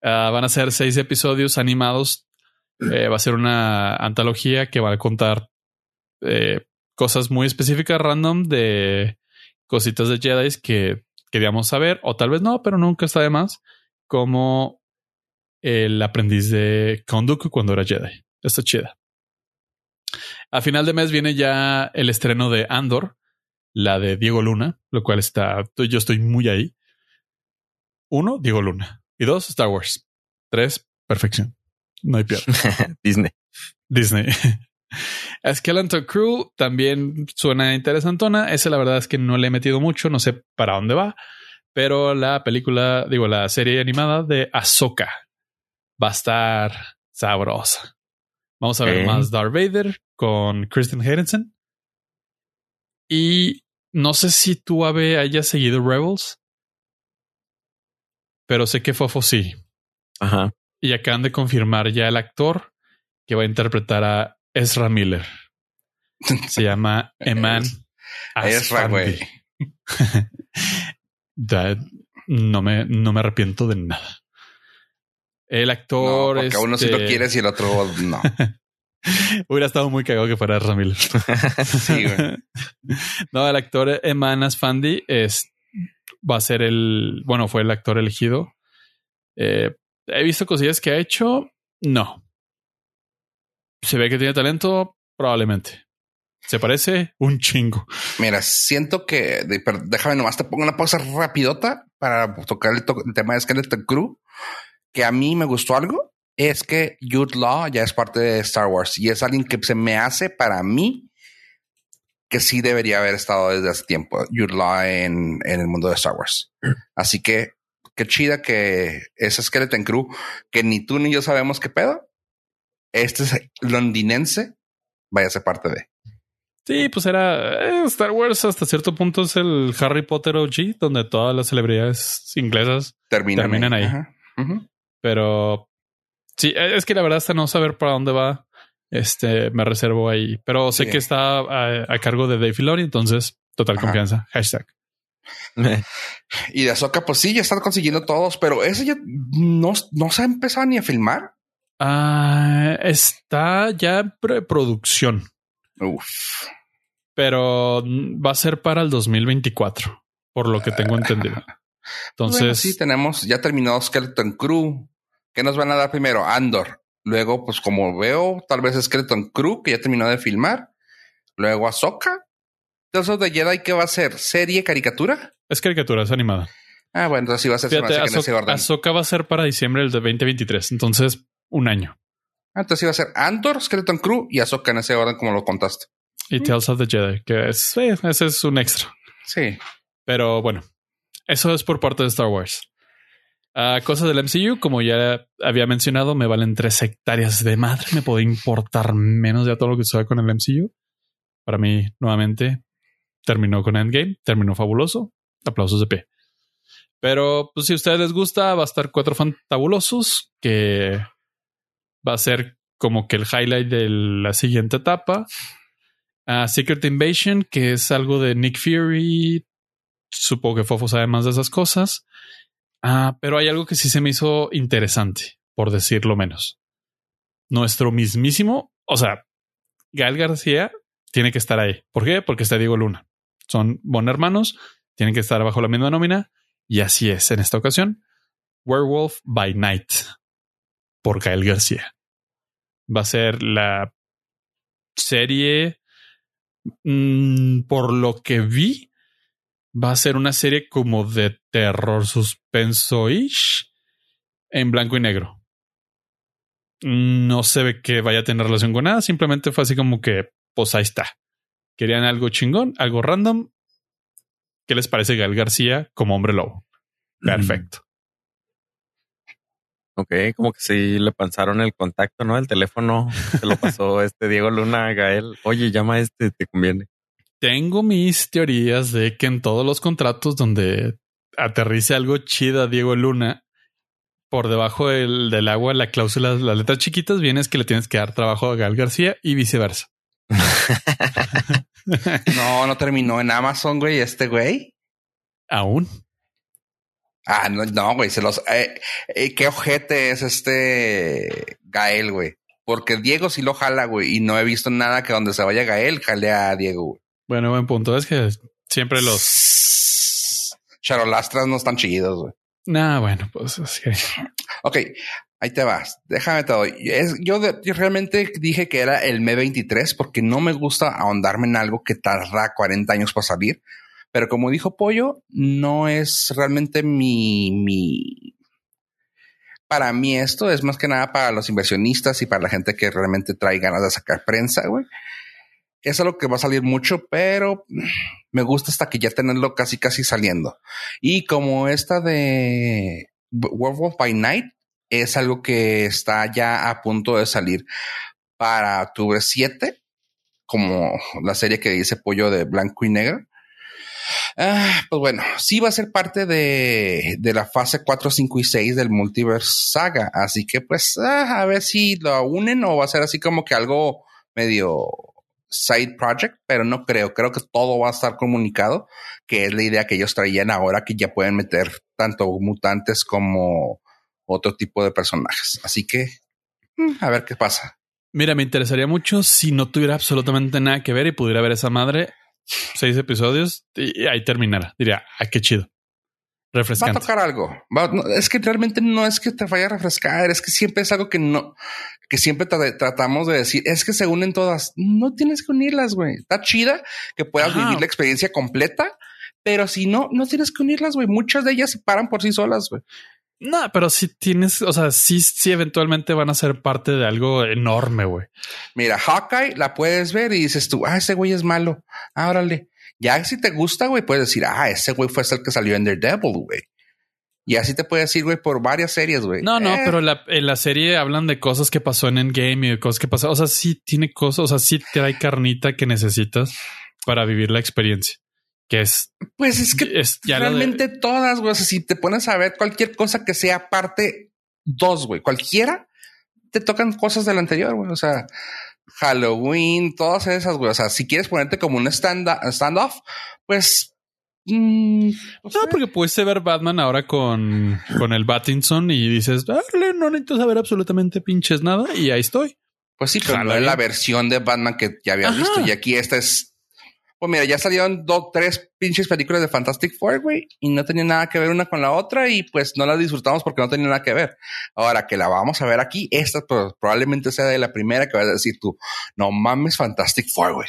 Ah, van a ser seis episodios animados. Eh, va a ser una antología que va a contar eh, cosas muy específicas, random, de cositas de Jedi que queríamos saber, o tal vez no, pero nunca está de más, como el aprendiz de Konduku cuando era Jedi. Está chida. A final de mes viene ya el estreno de Andor, la de Diego Luna, lo cual está, yo estoy muy ahí. Uno, Diego Luna. Y dos, Star Wars. Tres, perfección. No hay peor. <laughs> Disney. Disney. <laughs> Skeleton Crew también suena interesantona. Ese la verdad es que no le he metido mucho, no sé para dónde va, pero la película, digo, la serie animada de Ahsoka va a estar sabrosa. Vamos a ver más Darth Vader con Kristen Henderson. Y no sé si tú, Ave, hayas seguido Rebels pero sé que Fofo sí. Ajá. Y acaban de confirmar ya el actor que va a interpretar a Ezra Miller. Se <laughs> llama Eman Ezra, güey. <laughs> no me, no me arrepiento de nada. El actor. No, porque uno sí lo este quieres y el otro no. <laughs> Hubiera estado muy cagado que fuera Miller. <laughs> sí, güey. No, el actor Eman Asfandi es va a ser el, bueno, fue el actor elegido. Eh, he visto cosillas que ha hecho. No. Se ve que tiene talento, probablemente. Se parece un chingo. Mira, siento que déjame nomás te pongo una pausa rapidota para tocar el, tema de Skeleton Crew. Que a mí me gustó algo es que Jude Law ya es parte de Star Wars y es alguien que se me hace para mí que sí debería haber estado desde hace tiempo, Yurla en, en el mundo de Star Wars. <clears throat> Así que qué chida que ese Skeleton Crew, que ni tú ni yo sabemos qué pedo, este es londinense, vaya a ser parte de. Sí, pues era eh, Star Wars hasta cierto punto es el Harry Potter OG, donde todas las celebridades inglesas terminan, ahí. Pero sí, es que la verdad hasta no saber para dónde va este me reservo ahí. Pero sé que está a, cargo de Dave Filoni, entonces total confianza. Hashtag. <laughs> y de Azoka, pues sí, ya están consiguiendo todos, pero ese ya no, no se ha empezado ni a filmar. Ah, está ya en preproducción. Uf. Pero va a ser para el 2024, por lo que tengo entendido. Entonces, sí, tenemos ya terminado Skeleton Crew. ¿Qué nos van a dar primero? Andor. Luego, pues como veo, tal vez Skeleton Crew, que ya terminó de filmar. Luego Ahsoka. Entonces, de Jedi, ¿qué va a ser? ¿Serie, caricatura? Es caricatura, es animada. Ah, bueno, entonces sí va a ser Fíjate, Ahsoka, va a ser para diciembre del 2023. Entonces, un año. Ah, entonces iba a ser Andor, Skeleton Crew y Ahsoka en ese orden como lo contaste. Y Tales of the Jedi, que es, eh, ese es un extra. Sí. Pero bueno, eso es por parte de Star Wars. Uh, cosas del MCU, como ya había mencionado, me valen tres hectáreas de madre. Me puede importar menos de todo lo que sucede con el MCU. Para mí, nuevamente, terminó con Endgame, terminó fabuloso. Aplausos de pie. Pero pues, si a ustedes les gusta, va a estar cuatro fantabulosos que va a ser como que el highlight de la siguiente etapa. Uh, Secret Invasion, que es algo de Nick Fury. Supongo que Fofo sabe más de esas cosas. Ah, pero hay algo que sí se me hizo interesante, por decirlo menos. Nuestro mismísimo, o sea, Gael García tiene que estar ahí. ¿Por qué? Porque está Diego Luna. Son bon hermanos, tienen que estar bajo la misma nómina. Y así es en esta ocasión. Werewolf by Night por Gael García. Va a ser la serie, mm, por lo que vi, va a ser una serie como de terror suspenso-ish en blanco y negro. No se ve que vaya a tener relación con nada, simplemente fue así como que, pues ahí está. Querían algo chingón, algo random. ¿Qué les parece Gal García como hombre lobo? Perfecto. Ok, como que sí le pasaron el contacto, ¿no? El teléfono se lo pasó <laughs> este Diego Luna a Gael. Oye, llama a este, te conviene. Tengo mis teorías de que en todos los contratos donde aterrice algo chido a Diego Luna, por debajo del, agua, la cláusula, las letras chiquitas, viene es que le tienes que dar trabajo a Gal García y viceversa. <laughs> no, no terminó en Amazon, güey, este güey. Aún. Ah, no, no, güey, se los. Eh, eh, qué ojete es este Gael, güey. Porque Diego sí lo jala, güey, y no he visto nada que donde se vaya Gael jale a Diego, güey. Bueno, buen punto. Es que siempre los <laughs> charolastras no están chidos, güey. Nah, bueno, pues es que. Ok, ahí te vas. Déjame todo. yo, realmente dije que era el M 23 porque no me gusta ahondarme en algo que tarda 40 años para salir. Pero como dijo Pollo, no es realmente mi, mi, para mí esto es más que nada para los inversionistas y para la gente que realmente trae ganas de sacar prensa, güey es algo que va a salir mucho, pero me gusta hasta que ya tenerlo casi, casi saliendo. Y como esta de Werewolf by Night es algo que está ya a punto de salir para octubre 7, como la serie que dice Pollo de Blanco y Negro. Ah, pues bueno, sí va a ser parte de, de, la fase 4, 5 y 6 del Multiverse Saga. Así que pues ah, a ver si lo unen o va a ser así como que algo medio side project, pero no creo. Creo que todo va a estar comunicado, que es la idea que ellos traían ahora que ya pueden meter tanto mutantes como otro tipo de personajes. Así que mm, a ver qué pasa. Mira, me interesaría mucho si no tuviera absolutamente nada que ver y pudiera ver esa madre seis episodios y ahí terminara. Diría, ah, qué chido. Refrescante. Va a tocar algo. es que realmente no es que te vaya a refrescar, es que siempre es algo que no, que siempre tratamos de decir, es que se unen todas. No tienes que unirlas, güey. Está chida que puedas vivir la experiencia completa, pero si no, no tienes que unirlas, güey. Muchas de ellas se paran por sí solas, güey. No, pero si tienes, o sea, sí, sí, eventualmente van a ser parte de algo enorme, güey. Mira, Hawkeye la puedes ver y dices tú, ah, ese güey es malo. Ah, órale. Ya si te gusta, güey, puedes decir, ah, ese güey fue el que salió en Daredevil, güey. Y así te puedes decir, güey, por varias series, güey. No, no, eh. pero la, en la serie hablan de cosas que pasó en Endgame y de cosas que pasaron. O sea, sí tiene cosas, o sea, sí te hay carnita que necesitas para vivir la experiencia. Que es. Pues es que es realmente todas, güey. O sea, si te pones a ver cualquier cosa que sea parte dos, güey, cualquiera, te tocan cosas del anterior, güey. O sea, Halloween, todas esas, güey. O sea, si quieres ponerte como un stand-off, pues. Mm, no, porque puedes ver Batman ahora con, con el Battinson y dices, dale, no necesito saber absolutamente pinches nada y ahí estoy. Pues sí, pero no es la versión de Batman que ya había visto. Y aquí esta es Pues mira, ya salieron dos, tres pinches películas de Fantastic Four, güey, y no tenían nada que ver una con la otra y pues no las disfrutamos porque no tenían nada que ver. Ahora que la vamos a ver aquí, esta pues, probablemente sea de la primera que vas a decir tú, no mames Fantastic Four, güey.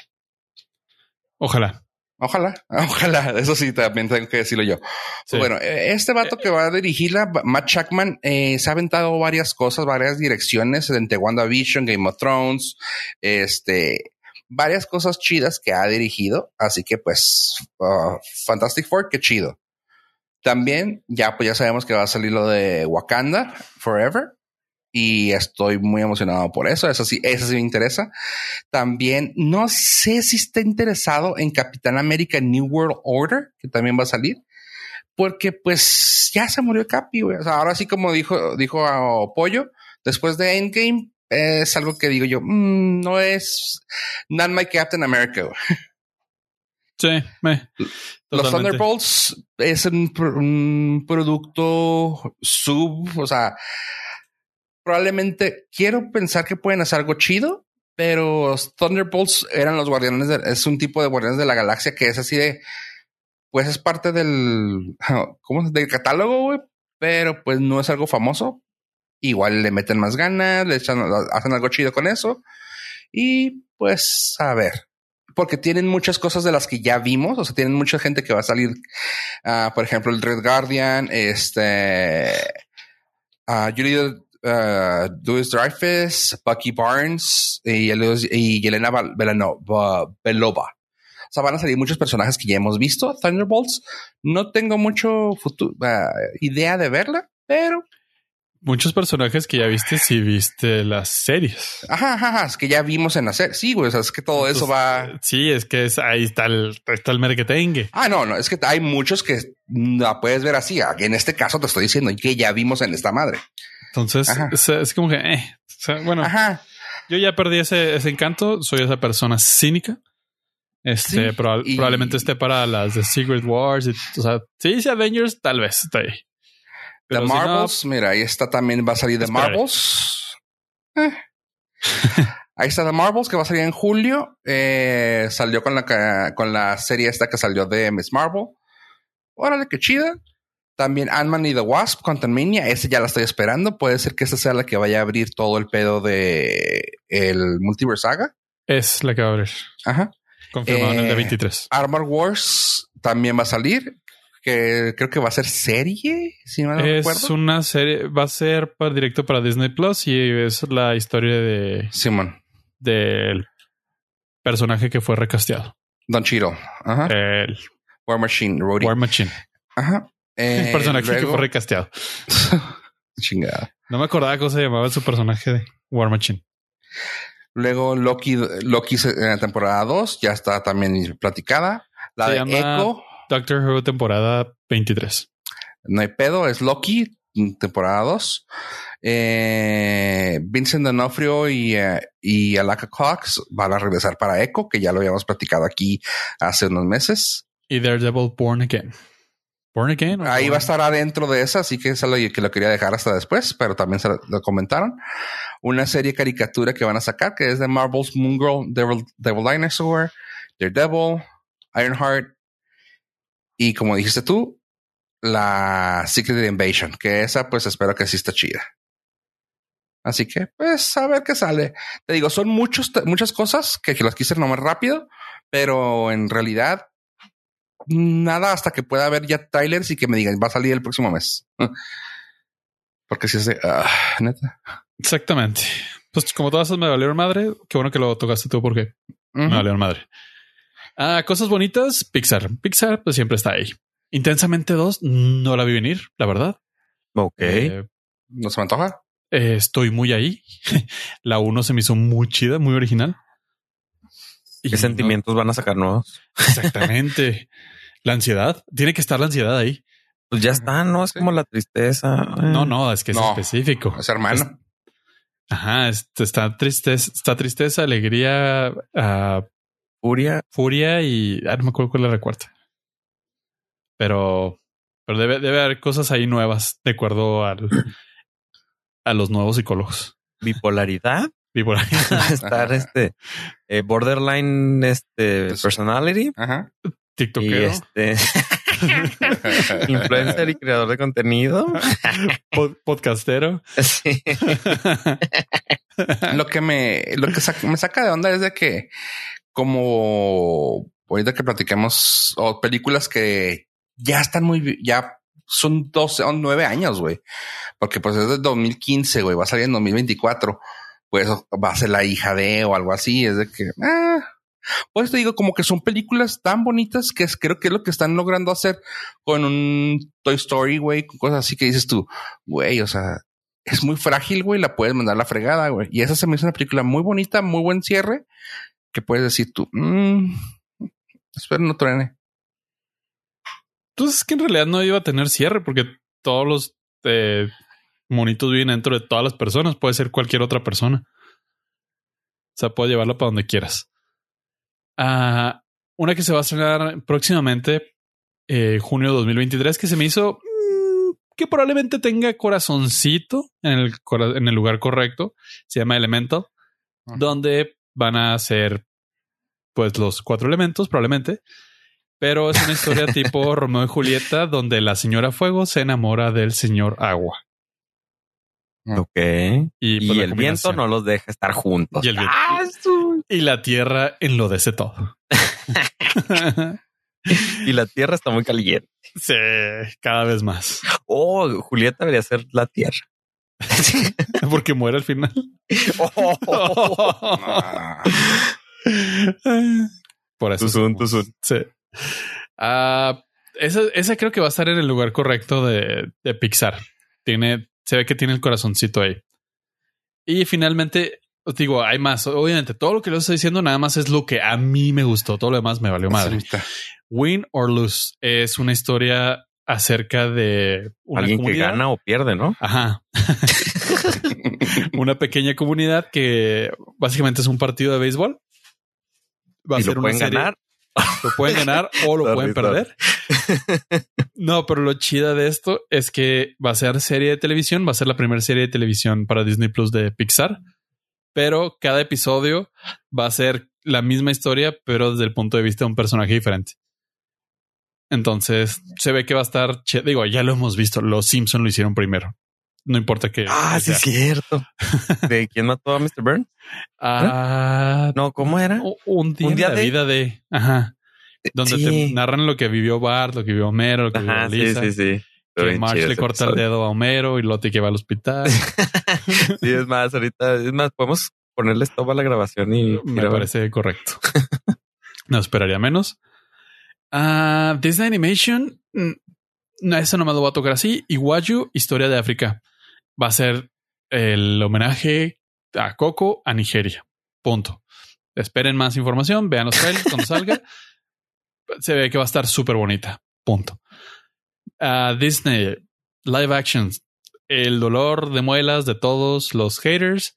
Ojalá. Ojalá, <laughs> ojalá. Eso sí, también tengo que decirlo yo. Bueno, e, este vato que va a dirigirla, Matt Chuckman, eh, se ha aventado varias cosas, varias direcciones, entre WandaVision, Game of Thrones, este, varias cosas chidas que ha dirigido. Así que pues, uh, Fantastic Four, qué chido. También ya pues ya sabemos que va a salir lo de Wakanda Forever y estoy muy emocionado por eso. Eso sí, eso sí me interesa. También no sé si está interesado en Capitán América New World Order, que también va a salir, porque pues ya se murió Capi. Sea, ahora sí, como dijo, dijo a Pollo, después de Endgame, es algo que digo yo, mm, no es not my Captain America. <laughs> Sí, me, los Thunderbolts es un, un, producto sub, o sea, probablemente quiero pensar que pueden hacer algo chido, pero los Thunderbolts eran los guardianes, de, es un tipo de guardianes de la galaxia que es así de, pues es parte del, <laughs> ¿cómo? Del catálogo, güey, pero pues no es algo famoso igual le meten más ganas, le echan, hacen algo chido con eso. Y pues a ver, porque tienen muchas cosas de las que ya vimos, o sea, tienen mucha gente que va a salir, uh, por ejemplo, el Red Guardian, este, uh, Julie uh, Dreyfus, Bucky Barnes y, y Yelena Belova. O sea, van a salir muchos personajes que ya hemos visto, Thunderbolts. No tengo mucho futuro, idea de verla, pero muchos personajes que ya viste si viste las series. Ajá, ajá, es que ya vimos en la serie. Sí, güey, o sea, es que todo eso va. Sí, es que es, ahí está el, está el merquetengue. Ah, no, no, es que hay muchos que la puedes ver así. En este caso te estoy diciendo que ya vimos en esta madre. Entonces, es, es, como que, eh, o sea, bueno, Ajá. yo ya perdí ese, ese encanto. Soy esa persona cínica. Este sí, proba y... probablemente esté para las de Secret Wars. Y, o sea, si dice Avengers, tal vez esté ahí. The no, mira, ahí está también, va a salir The Marvels. Eh. ahí está The Marvels, que va a salir en julio. Eh, salió con la, con la serie esta que salió de Miss Marvel. Órale, qué chida. También Ant-Man y The Wasp, Quantumania, ese ya la estoy esperando. Puede ser que esa sea la que vaya a abrir todo el pedo de el Multiverse Saga. Es la que va a abrir. Ajá. Confirmado eh, en el de 23. Armor Wars también va a salir que creo que va a ser serie, si no es recuerdo. una serie, va a ser para, directo para Disney Plus y es la historia de Simon, del personaje que fue recasteado. Don Chiro, ajá. El War Machine, Rody. War Machine. Ajá. <laughs> Eh, el personaje luego... que fue recasteado. <laughs> Chingada. No me acordaba cómo se llamaba su personaje de War Machine. Luego Loki, Loki en la temporada 2 ya está también platicada. La se de llama... Echo. Doctor Who temporada 23. No hay pedo, es Loki, temporada 2. Eh, Vincent D'Onofrio y, uh, y Alaka Cox van a regresar para Echo, que ya lo habíamos platicado aquí hace unos meses. Y Daredevil Born Again. Born Again. Ahí Born? va a estar adentro de esa, así que eso lo, que lo quería dejar hasta después, pero también se lo, lo, comentaron. Una serie caricatura que van a sacar, que es de Marvel's Moon Girl, Devil, Devil Dinosaur, Daredevil, Ironheart, y como dijiste tú, la Secret Invasion, que esa pues espero que sí está chida. Así que, pues, a ver qué sale. Te digo, son muchos, muchas cosas que, que las quise nomás rápido, pero en realidad, nada hasta que pueda ver ya trailers y que me digan, va a salir el próximo mes. <laughs> Porque si es de, uh, neta. Exactamente. Pues como todas esas me valieron madre, qué bueno que lo tocaste tú porque uh -huh. me valieron madre. Ah, cosas bonitas, Pixar. Pixar pues siempre está ahí. Intensamente 2, no la vi venir, la verdad. Ok. Eh, ¿No se me antoja? Eh, estoy muy ahí. <laughs> la 1 se me hizo muy chida, muy original. ¿Qué y sentimientos no... van a sacar nuevos? Exactamente. <laughs> la ansiedad. Tiene que estar la ansiedad ahí. Pues ya está, ¿no? Es sí. como la tristeza. No, no, es que es no, específico. Es hermano. Es, ajá, es, está tristeza, está tristeza, alegría, uh, Furia. Furia y ah, no me acuerdo cuál es la cuarta. Pero, pero debe, debe haber cosas ahí nuevas de acuerdo al, a los nuevos psicólogos. Bipolaridad. Ahí. <laughs> estar este eh, borderline este personality. Ajá. TikTok. Y este <laughs> influencer y creador de contenido. Pod- podcastero. Sí. lo que me, lo que me saca de onda es de que, como ahorita que platicamos, o películas que ya están muy, ya son 12 o 9 años, güey. Porque pues es del 2015, güey, va a salir en 2024. Pues va a ser la hija de o algo así. Es de que, ah, pues te digo, como que son películas tan bonitas que creo que es lo que están logrando hacer con un Toy Story, güey, con cosas así que dices tú, güey, o sea, es muy frágil, güey, la puedes mandar a la fregada, güey. Y esa se me hizo una película muy bonita, muy buen cierre, que puedes decir tú, "Mm, espero no truene. Entonces es que en realidad no iba a tener cierre porque todos los eh, monitos viven dentro de todas las personas. Puede ser cualquier otra persona. O sea, puedes llevarlo para donde quieras. Ah, una que se va a estrenar próximamente, eh, junio de 2023, que se me hizo mm, que probablemente tenga corazoncito en el, en el lugar correcto. Se llama Elemental, donde van a ser pues los cuatro elementos probablemente. Pero es una historia <laughs> tipo Romeo y Julieta, donde la señora Fuego se enamora del señor Agua. Ok. Y, pues, la el viento no los deja estar juntos. Y el viento. ¡Ah, Y la tierra enlodece todo. <laughs> Y la tierra está muy caliente. sí, cada vez más. Oh, Julieta debería ser la tierra. <laughs> Porque muere al final. <laughs> Oh. Por eso. Tuzun, tuzun. Sí. Ah, esa, esa creo que va a estar en el lugar correcto de, de Pixar. Tiene, se ve que tiene el corazoncito ahí. Y finalmente, os digo, hay más. Obviamente, todo lo que les estoy diciendo nada más es lo que a mí me gustó. Todo lo demás me valió madre. Win or Lose es una historia acerca de una Alguien que gana o pierde, ¿no? Ajá. <laughs> una pequeña comunidad que básicamente es un partido de béisbol. Va a y ser lo una pueden serie- ganar. Lo pueden ganar o lo <laughs> pueden perder. No, pero lo chida de esto es que va a ser serie de televisión, va a ser la primera serie de televisión para Disney Plus de Pixar. Pero cada episodio va a ser la misma historia, pero desde el punto de vista de un personaje diferente. Entonces se ve que va a estar, ch- digo, ya lo hemos visto. Los Simpson lo hicieron primero. No importa que. Ah, que sí, es cierto. <laughs> ¿De quién mató a Mr. Burns? Ah, No, ¿cómo era? un día, Un día en la de- vida de. Ajá. Donde te Sí. narran lo que vivió Bart, lo que vivió Homero, lo que Ajá, vivió sí, Lisa. sí, sí. Que Bien Marge le corta el dedo a Homero y Lottie que va al hospital. <laughs> Sí, es más, ahorita, es más, podemos ponerle stop a la grabación y Me grabar. parece correcto. <laughs> no esperaría menos. Ah, Disney Animation, mm, no, eso no me lo voy a tocar así. Iguayu, Historia de África. Va a ser el homenaje a Coco a Nigeria. Punto. Esperen más información, vean los trailers cuando salga. <laughs> Se ve que va a estar súper bonita. Punto. Ah, Disney, live actions. El dolor de muelas de todos los haters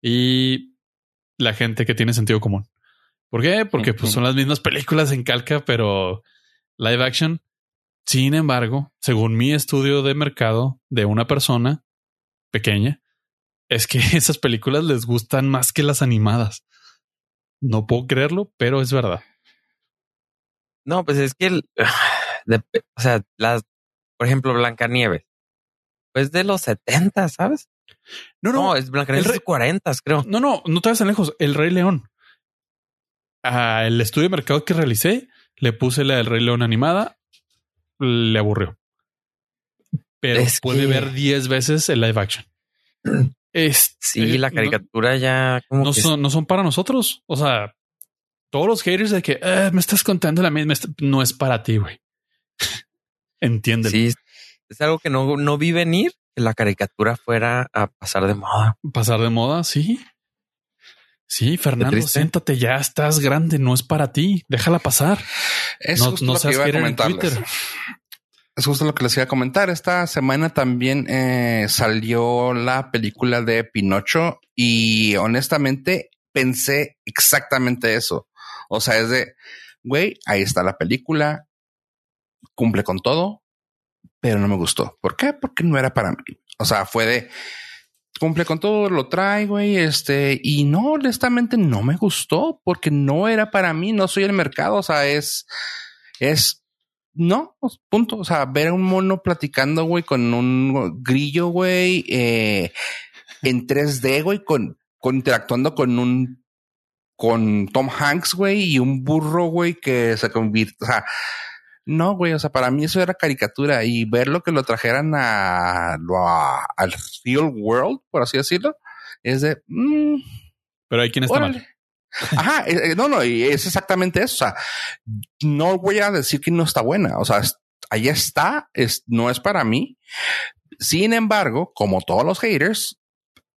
y la gente que tiene sentido común. ¿Por qué? Porque pues, son las mismas películas en calca, pero live action. Sin embargo, según mi estudio de mercado de una persona pequeña, es que <laughs> esas películas les gustan más que las animadas. No puedo creerlo, pero es verdad. No, pues es que, el- <sighs> de- o sea, las, por ejemplo, Blancanieves, pues de los 70, ¿sabes? No, No, no, es Blancanieves de re- 40, creo. no, no, no te vas tan lejos. El Rey León. El estudio de mercado que realicé, le puse la del Rey León animada, le aburrió. Pero Es puede que- ver 10 veces el live action. <clears throat> Es, Sí, la no- caricatura ya como no, que son, no son para nosotros. O sea, todos los haters de que "Ah, me estás contando la misma, no es para ti, güey. <laughs> Entiéndelo. sí, es algo que no, no vi venir que la caricatura fuera a pasar de moda. Pasar de moda, sí. Sí, Fernando, siéntate, ya estás grande, no es para ti, déjala pasar. Es no justo no lo que iba a en comentarles. Twitter. Es justo lo que les iba a comentar. Esta semana también eh, salió la película de Pinocho y honestamente pensé exactamente eso. O sea, es de, güey, ahí está la película, cumple con todo, pero no me gustó. ¿Por qué? Porque no era para mí. O sea, fue de, cumple con todo, lo trae, güey, este, y no, honestamente no me gustó porque no era para mí, no soy el mercado, o sea, es, es, no, pues, punto, o sea, ver a un mono platicando, güey, con un grillo, güey, eh, en 3D, güey, con, con interactuando con un, con Tom Hanks, güey, y un burro, güey, que se convierte, o sea, no, güey, o sea, para mí eso era caricatura y ver lo que lo trajeran a, al real world, por así decirlo, es de... Mm, Pero hay quien está mal. <laughs> Ajá, eh, eh, no, no, y es exactamente eso. O sea, no voy a decir que no está buena. O sea, ahí está, es, no es para mí. Sin embargo, como todos los haters,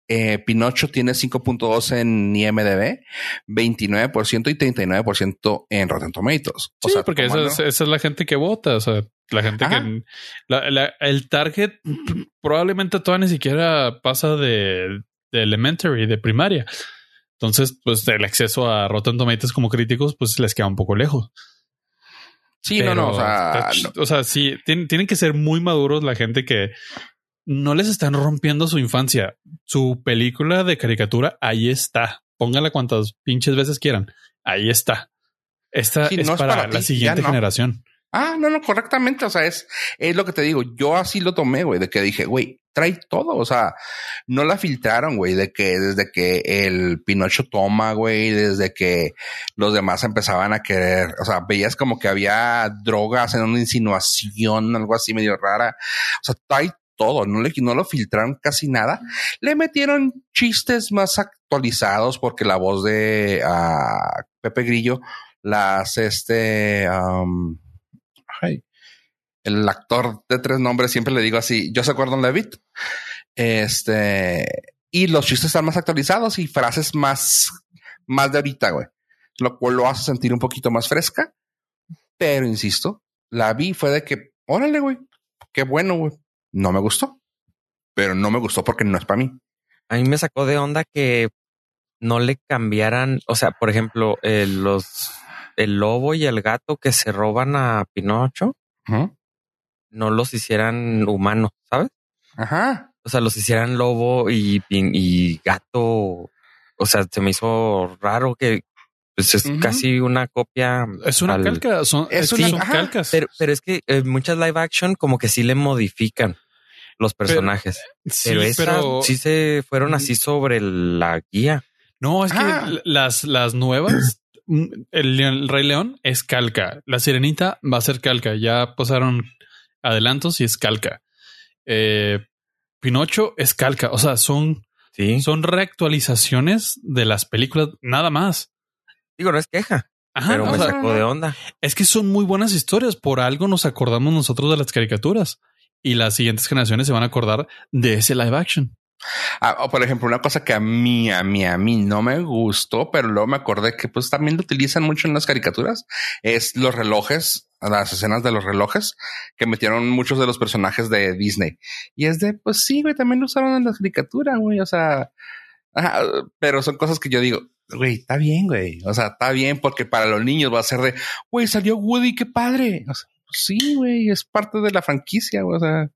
eh, Pinocho tiene 5.2 en IMDB, 29% y 39% en Rotten Tomatoes. O sea, porque esa es, esa es, la gente que vota. O sea, la gente que el target probablemente todavía ni siquiera pasa de, de elementary, de primaria. Entonces, pues el acceso a Rotten Tomatoes como críticos, pues les queda un poco lejos. Sí, no, no. O sea, o sea sí, tienen que ser muy maduros la gente que no les están rompiendo su infancia. Su película de caricatura, ahí está. Póngala cuantas pinches veces quieran. Ahí está. Esta es, para la siguiente generación. Ah, no, no, correctamente. O sea, es, es lo que te digo. Yo así lo tomé, güey, de que dije, güey, trae todo. O sea, no la filtraron, güey, de que desde que el Pinocho toma, güey, desde que los demás empezaban a querer, o sea, veías como que había drogas en una insinuación, algo así medio rara. O sea, trae todo, no, le, no lo filtraron casi nada. Le metieron chistes más actualizados porque la voz de uh, Pepe Grillo las este el actor de tres nombres siempre le digo así, yo soy Gordon Levitt. Este, y los chistes están más actualizados y frases más, más de ahorita, güey. Lo cual lo hace sentir un poquito más fresca. Pero insisto, la vi fue de que, órale, güey, qué bueno, güey. No me gustó, pero no me gustó porque no es para mí. A mí me sacó de onda que no le cambiaran, o sea, por ejemplo, eh, los el lobo y el gato que se roban a Pinocho no los hicieran humanos, ¿sabes? Ajá. O sea, los hicieran lobo y, y gato. O sea, se me hizo raro que pues, es casi una copia. Es una calca. Son, es una, calcas. Pero, pero, es que eh, muchas live action como que sí le modifican los personajes. Pero, sí, pero sí se fueron así sobre la guía. No, es que ah. las, las nuevas <clears throat> Mm, el, Rey León es calca. La Sirenita va a ser calca. Ya pasaron adelantos y es calca. Eh, Pinocho es calca. O sea, son, son reactualizaciones de las películas, nada más. Digo, no es queja. pero me sacó de onda. Es que son muy buenas historias. Por algo nos acordamos nosotros de las caricaturas. Y las siguientes generaciones se van a acordar de ese live action. Ah, o por ejemplo, una cosa que a mí, a mí, a mí no me gustó, pero luego me acordé que pues también lo utilizan mucho en las caricaturas, es los relojes, las escenas de los relojes que metieron muchos de los personajes de Disney. Y es de, pues sí, güey, también lo usaron en la caricatura, güey, o sea, pero son cosas que yo digo, güey, está bien, güey, o sea, está bien porque para los niños va a ser de, güey, salió Woody, qué padre. O sea, sí, güey, es parte de la franquicia, güey, o sea,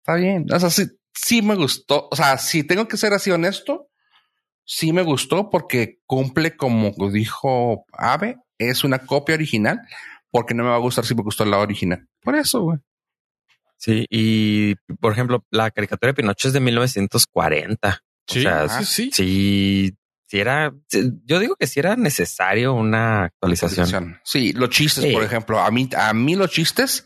está bien. O sea, sí, sí me gustó. O sea, si tengo que ser así honesto, sí me gustó porque cumple como dijo Ave, es una copia original, porque no me va a gustar si me gustó la original. Por eso, güey. Sí, y por ejemplo, la caricatura de Pinocho es de 1940. Sí, o sea, sí, sí. sí. Era, yo digo que sí era necesario una actualización. Sí, los chistes, por ejemplo, a mí, a mí los chistes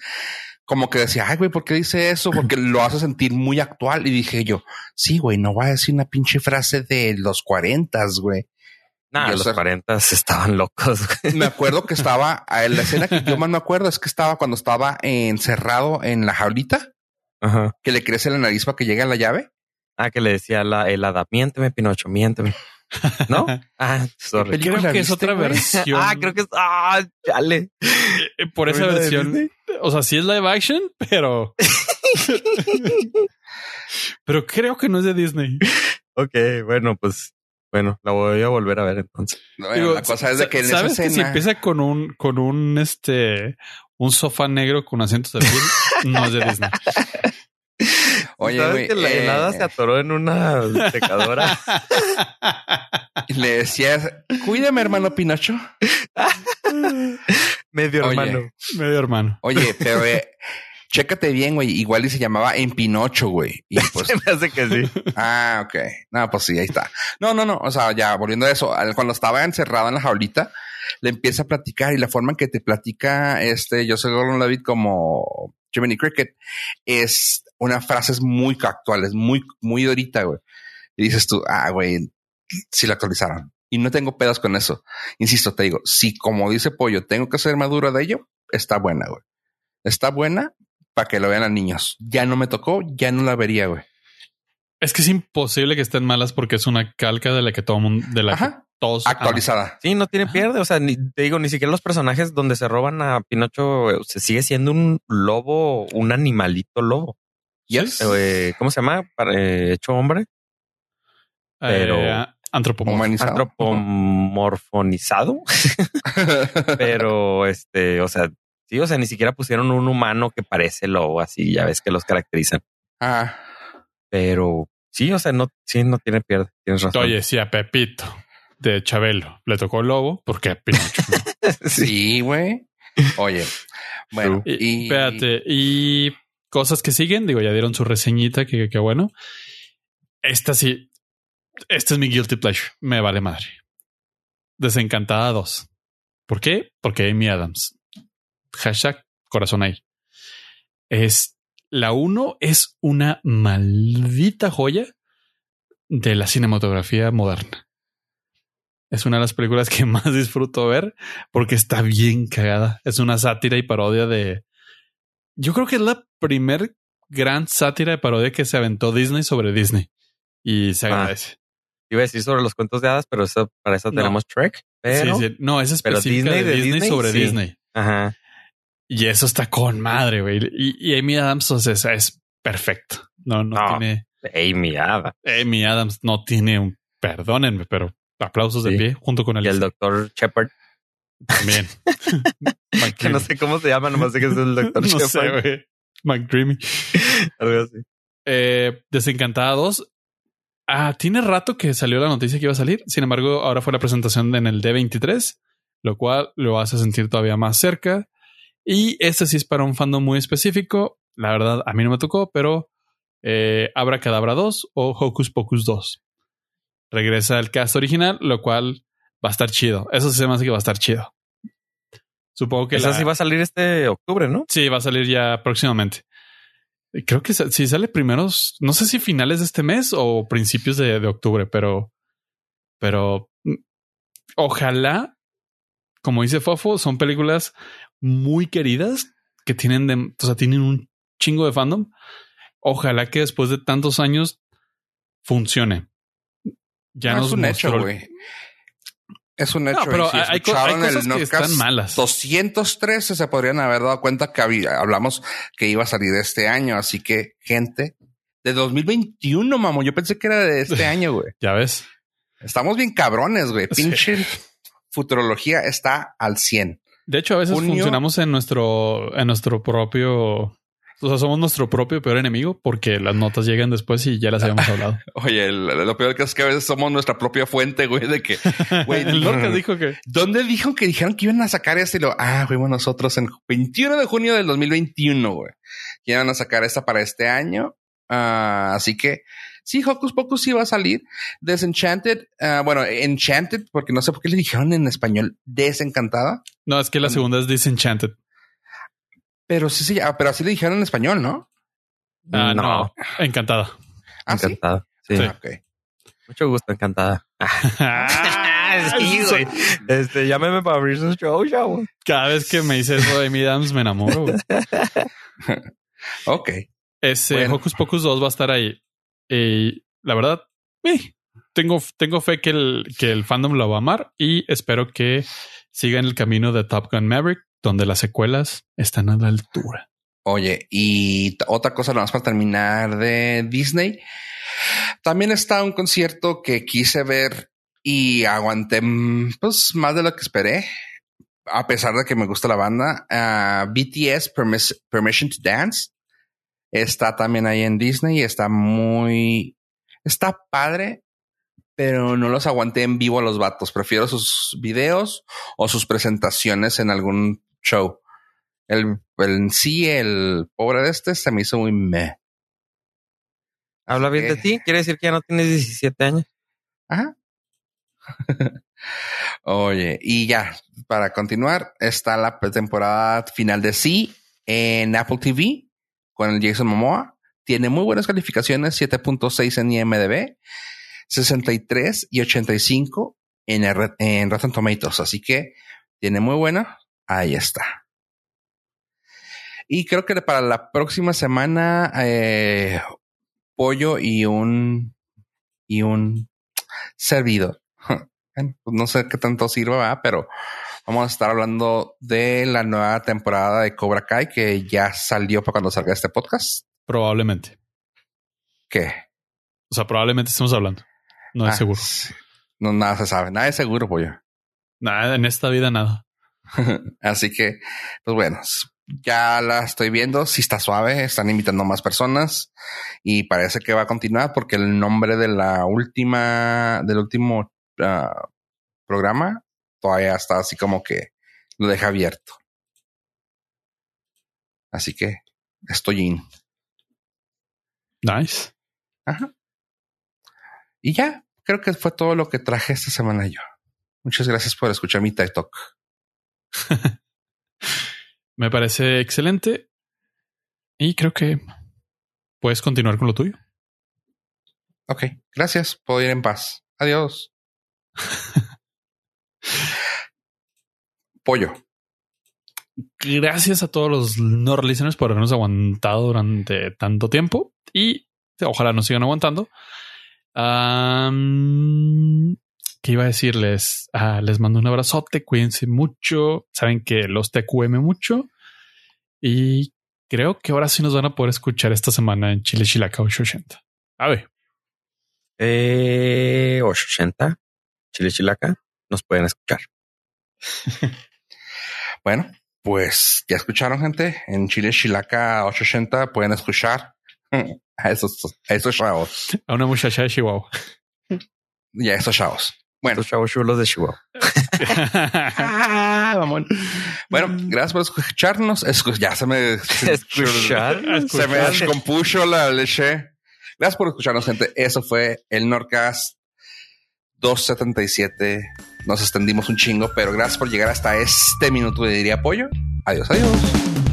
como que decía, ay, güey, ¿por qué dice eso? Porque lo hace sentir muy actual. Y dije yo, sí, güey, no voy a decir una pinche frase de los cuarentas, güey. Nah, los cuarentas estaban locos. Me acuerdo que estaba, en la escena que yo más me acuerdo es que estaba cuando estaba encerrado en la jaulita, Ajá. que le crece la nariz para que llegue a la llave. Ah, que le decía la helada, miénteme, Pinocho, miénteme. ¿No? <laughs> Ah, <laughs> sorry. Creo que es otra versión. ah, creo que es. Ah, chale. Eh, por esa versión. O sea, sí es live action, pero. <laughs> pero creo que no es de Disney. Ok, bueno, pues. Bueno, la voy a volver a ver entonces. la cosa es de que en ¿sabes esa escena... que si empieza con un, con un, este, un sofá negro con asientos de piel, no es de Disney. Oye, ¿Sabes que la helada eh, se atoró en una secadora? <laughs> Le decías, cuídame, hermano Pinocho. <laughs> Medio hermano. Medio hermano. Oye, pero eh, chécate bien, güey. Igual y se llamaba En Pinocho, güey. Y <laughs> pues. me hace que sí. Ah, ok. No, pues sí, ahí está. No, no, no. O sea, ya volviendo a eso, cuando estaba encerrado en la jaulita, le empieza a platicar y la forma en que te platica este yo soy Gordon Levitt como Jiminy Cricket es una frase muy actual, es muy, muy ahorita, güey. Y dices tú, ah, güey, si la actualizaron. Y no tengo pedos con eso. Insisto, te digo, si como dice Pollo, tengo que ser maduro de ello, está buena, güey. Está buena para que lo vean a niños. Ya no me tocó, ya no la vería, güey. Es que es imposible que estén malas porque es una calca de la que todo mundo, de la todos actualizada. Sí, no tiene pierde. O sea, ni, te digo, ni siquiera los personajes donde se roban a Pinocho se sigue siendo un lobo, un animalito lobo. Yes. Eh, ¿Cómo se llama? Eh, hecho hombre. Pero eh, antropomorfonizado. <laughs> Pero este, o sea, sí, o sea, ni siquiera pusieron un humano que parece lobo, así ya ves que los caracterizan. Ah. Pero sí, o sea, no, sí, no tiene pierde. Tienes razón. Oye, sí, a Pepito de Chabelo le tocó el lobo porque Pinocho. <laughs> sí, güey. Oye, bueno, y, espérate, y cosas que siguen, digo, ya dieron su reseñita, que, que bueno. Esta sí, este es mi guilty pleasure. Me vale madre. Desencantada 2. ¿Por qué? Porque Amy Adams. Hashtag corazón ahí. Es la 1 es una maldita joya de la cinematografía moderna. Es una de las películas que <laughs> más disfruto ver porque está bien cagada. Es una sátira y parodia de. Yo creo que es la primer gran sátira y parodia que se aventó Disney sobre Disney. Y se ah. agradece. Iba a decir sobre los cuentos de hadas, pero eso, para eso tenemos Trek. Pero, sí, sí. No, es específica Disney de, Disney, sobre Disney. Ajá. Y eso está con madre, güey. Y, Amy Adams o sea, es perfecto. No, no, tiene. Amy Adams. Amy Adams no tiene un. Perdónenme, pero aplausos de pie junto con el. Y el doctor Shepard. También. <laughs> que no sé cómo se llama, nomás sé que es el doctor <laughs> no. Sé, Mike Dreamy. Algo así. Eh, Desencantados Ah, tiene rato que salió la noticia que iba a salir. Sin embargo, ahora fue la presentación en el D23, lo cual lo hace sentir todavía más cerca. Y este sí es para un fandom muy específico. La verdad, a mí no me tocó, pero eh, Abra Cadabra 2 o Hocus Pocus 2. Regresa el cast original, lo cual va a estar chido. Eso sí se me hace que va a estar chido. Supongo que Eso sí va a salir este octubre, ¿no? Sí, va a salir ya próximamente. Creo que si sale primeros, no sé si finales de este mes o principios de, octubre, pero, pero mm, ojalá, como dice Fofo, son películas muy queridas que tienen de, o sea, tienen un chingo de fandom. Ojalá que después de tantos años funcione. Ya no, es un hecho, güey. Es un hecho. pero hay, cosas que están malas. 213 se podrían haber dado cuenta que hablamos que iba a salir este año. Así que, gente, de 2021, mamo. Yo pensé que era de este <laughs> año, güey. ya ves. Estamos bien cabrones, güey. <laughs> Pinche futurología está al 100. De hecho, a veces funcionamos en nuestro, en nuestro propio o sea, somos nuestro propio peor enemigo porque las notas llegan después y ya las habíamos <laughs> hablado. Oye, lo peor que es que a veces somos nuestra propia fuente, güey, de que, güey, <laughs> el dijo que. ¿Dónde dijo que dijeron que iban a sacar esto? Y lo, ah, fuimos nosotros en 21 de junio del 2021, güey. Que iban a sacar esta para este año. Ah, así que sí, Hocus Pocus sí va a salir. Desenchanted, uh, bueno, Enchanted, porque no sé por qué le dijeron en español desencantada. No, es que la segunda es Disenchanted. Pero sí, sí, pero así le dijeron en español, ¿no? Ah, no. Encantada. ¿Ah, encantada. Sí. sí. Mucho gusto, encantada. <laughs> <laughs> sí, güey. Este, llámeme para abrir su show, show. Cada vez que me dice eso de mi Dams, me enamoro. <laughs> ok. Ese Hocus Pocus 2 va a estar ahí. Y la verdad, tengo, tengo fe que el, que el fandom lo va a amar y espero que siga en el camino de Top Gun Maverick donde las secuelas están a la altura. Oye, y otra cosa, nada más para terminar de Disney. También está un concierto que quise ver y aguanté pues más de lo que esperé. A pesar de que me gusta la banda, uh, BTS Permission to Dance. Está también ahí en Disney y está muy, está padre, pero no los aguanté en vivo a los vatos. Prefiero sus videos o sus presentaciones en algún show. El, el sí, el pobre de este se me hizo muy meh. Habla bien de ti. Quiere decir que ya no tienes 17 años. Ajá. <laughs> Oye, y ya, para continuar, está la temporada final de Sí en Apple TV con el Jason Momoa. Tiene muy buenas calificaciones, 7.6 en IMDB, 63 y 85 en, en Rotten Tomatoes. Así que tiene muy buena. Ahí está. Y creo que para la próxima semana, eh, pollo y un y un servidor. <laughs> Pues no sé qué tanto sirva, pero vamos a estar hablando de la nueva temporada de Cobra Kai que ya salió para cuando salga este podcast. Probablemente. ¿Qué? O sea, probablemente estemos hablando. No es ah, seguro. No, nada se sabe. Nada es seguro, pollo. Nada, en esta vida nada. <laughs> Así que, pues bueno, ya la estoy viendo, si está suave, están invitando más personas y parece que va a continuar porque el nombre de la última, del último uh, programa todavía está así como que lo deja abierto. Así que estoy in. Nice. Ajá. Y ya, creo que fue todo lo que traje esta semana yo. Muchas gracias por escuchar mi TikTok. <laughs> Me parece excelente. Y creo que puedes continuar con lo tuyo. Ok, gracias. Puedo ir en paz. Adiós. <laughs> Pollo. Gracias a todos los no listeners por habernos aguantado durante tanto tiempo y ojalá nos sigan aguantando. ¿Qué iba a decirles? Ah, les mando un abrazote, cuídense mucho. Saben que los TQM mucho. Y creo que ahora sí nos van a poder escuchar esta semana en Chile Chilaca 880. A ver. Eh, 880, Chile Chilaca, nos pueden escuchar. <laughs> bueno, pues ya escucharon, gente. En Chile Chilaca 880 pueden escuchar <laughs> a esos, a esos chavos. A una muchacha de Chihuahua. Y a esos chavos. Bueno, los chavos chulos de Chihuahua. <laughs> Ah, bueno, gracias por escucharnos. ya se me se me <laughs> descompuso la leche. Gracias por escucharnos, gente. Eso fue el Norcast 277. Nos extendimos un chingo, pero gracias por llegar hasta este minuto de diría apoyo. Adiós, adiós.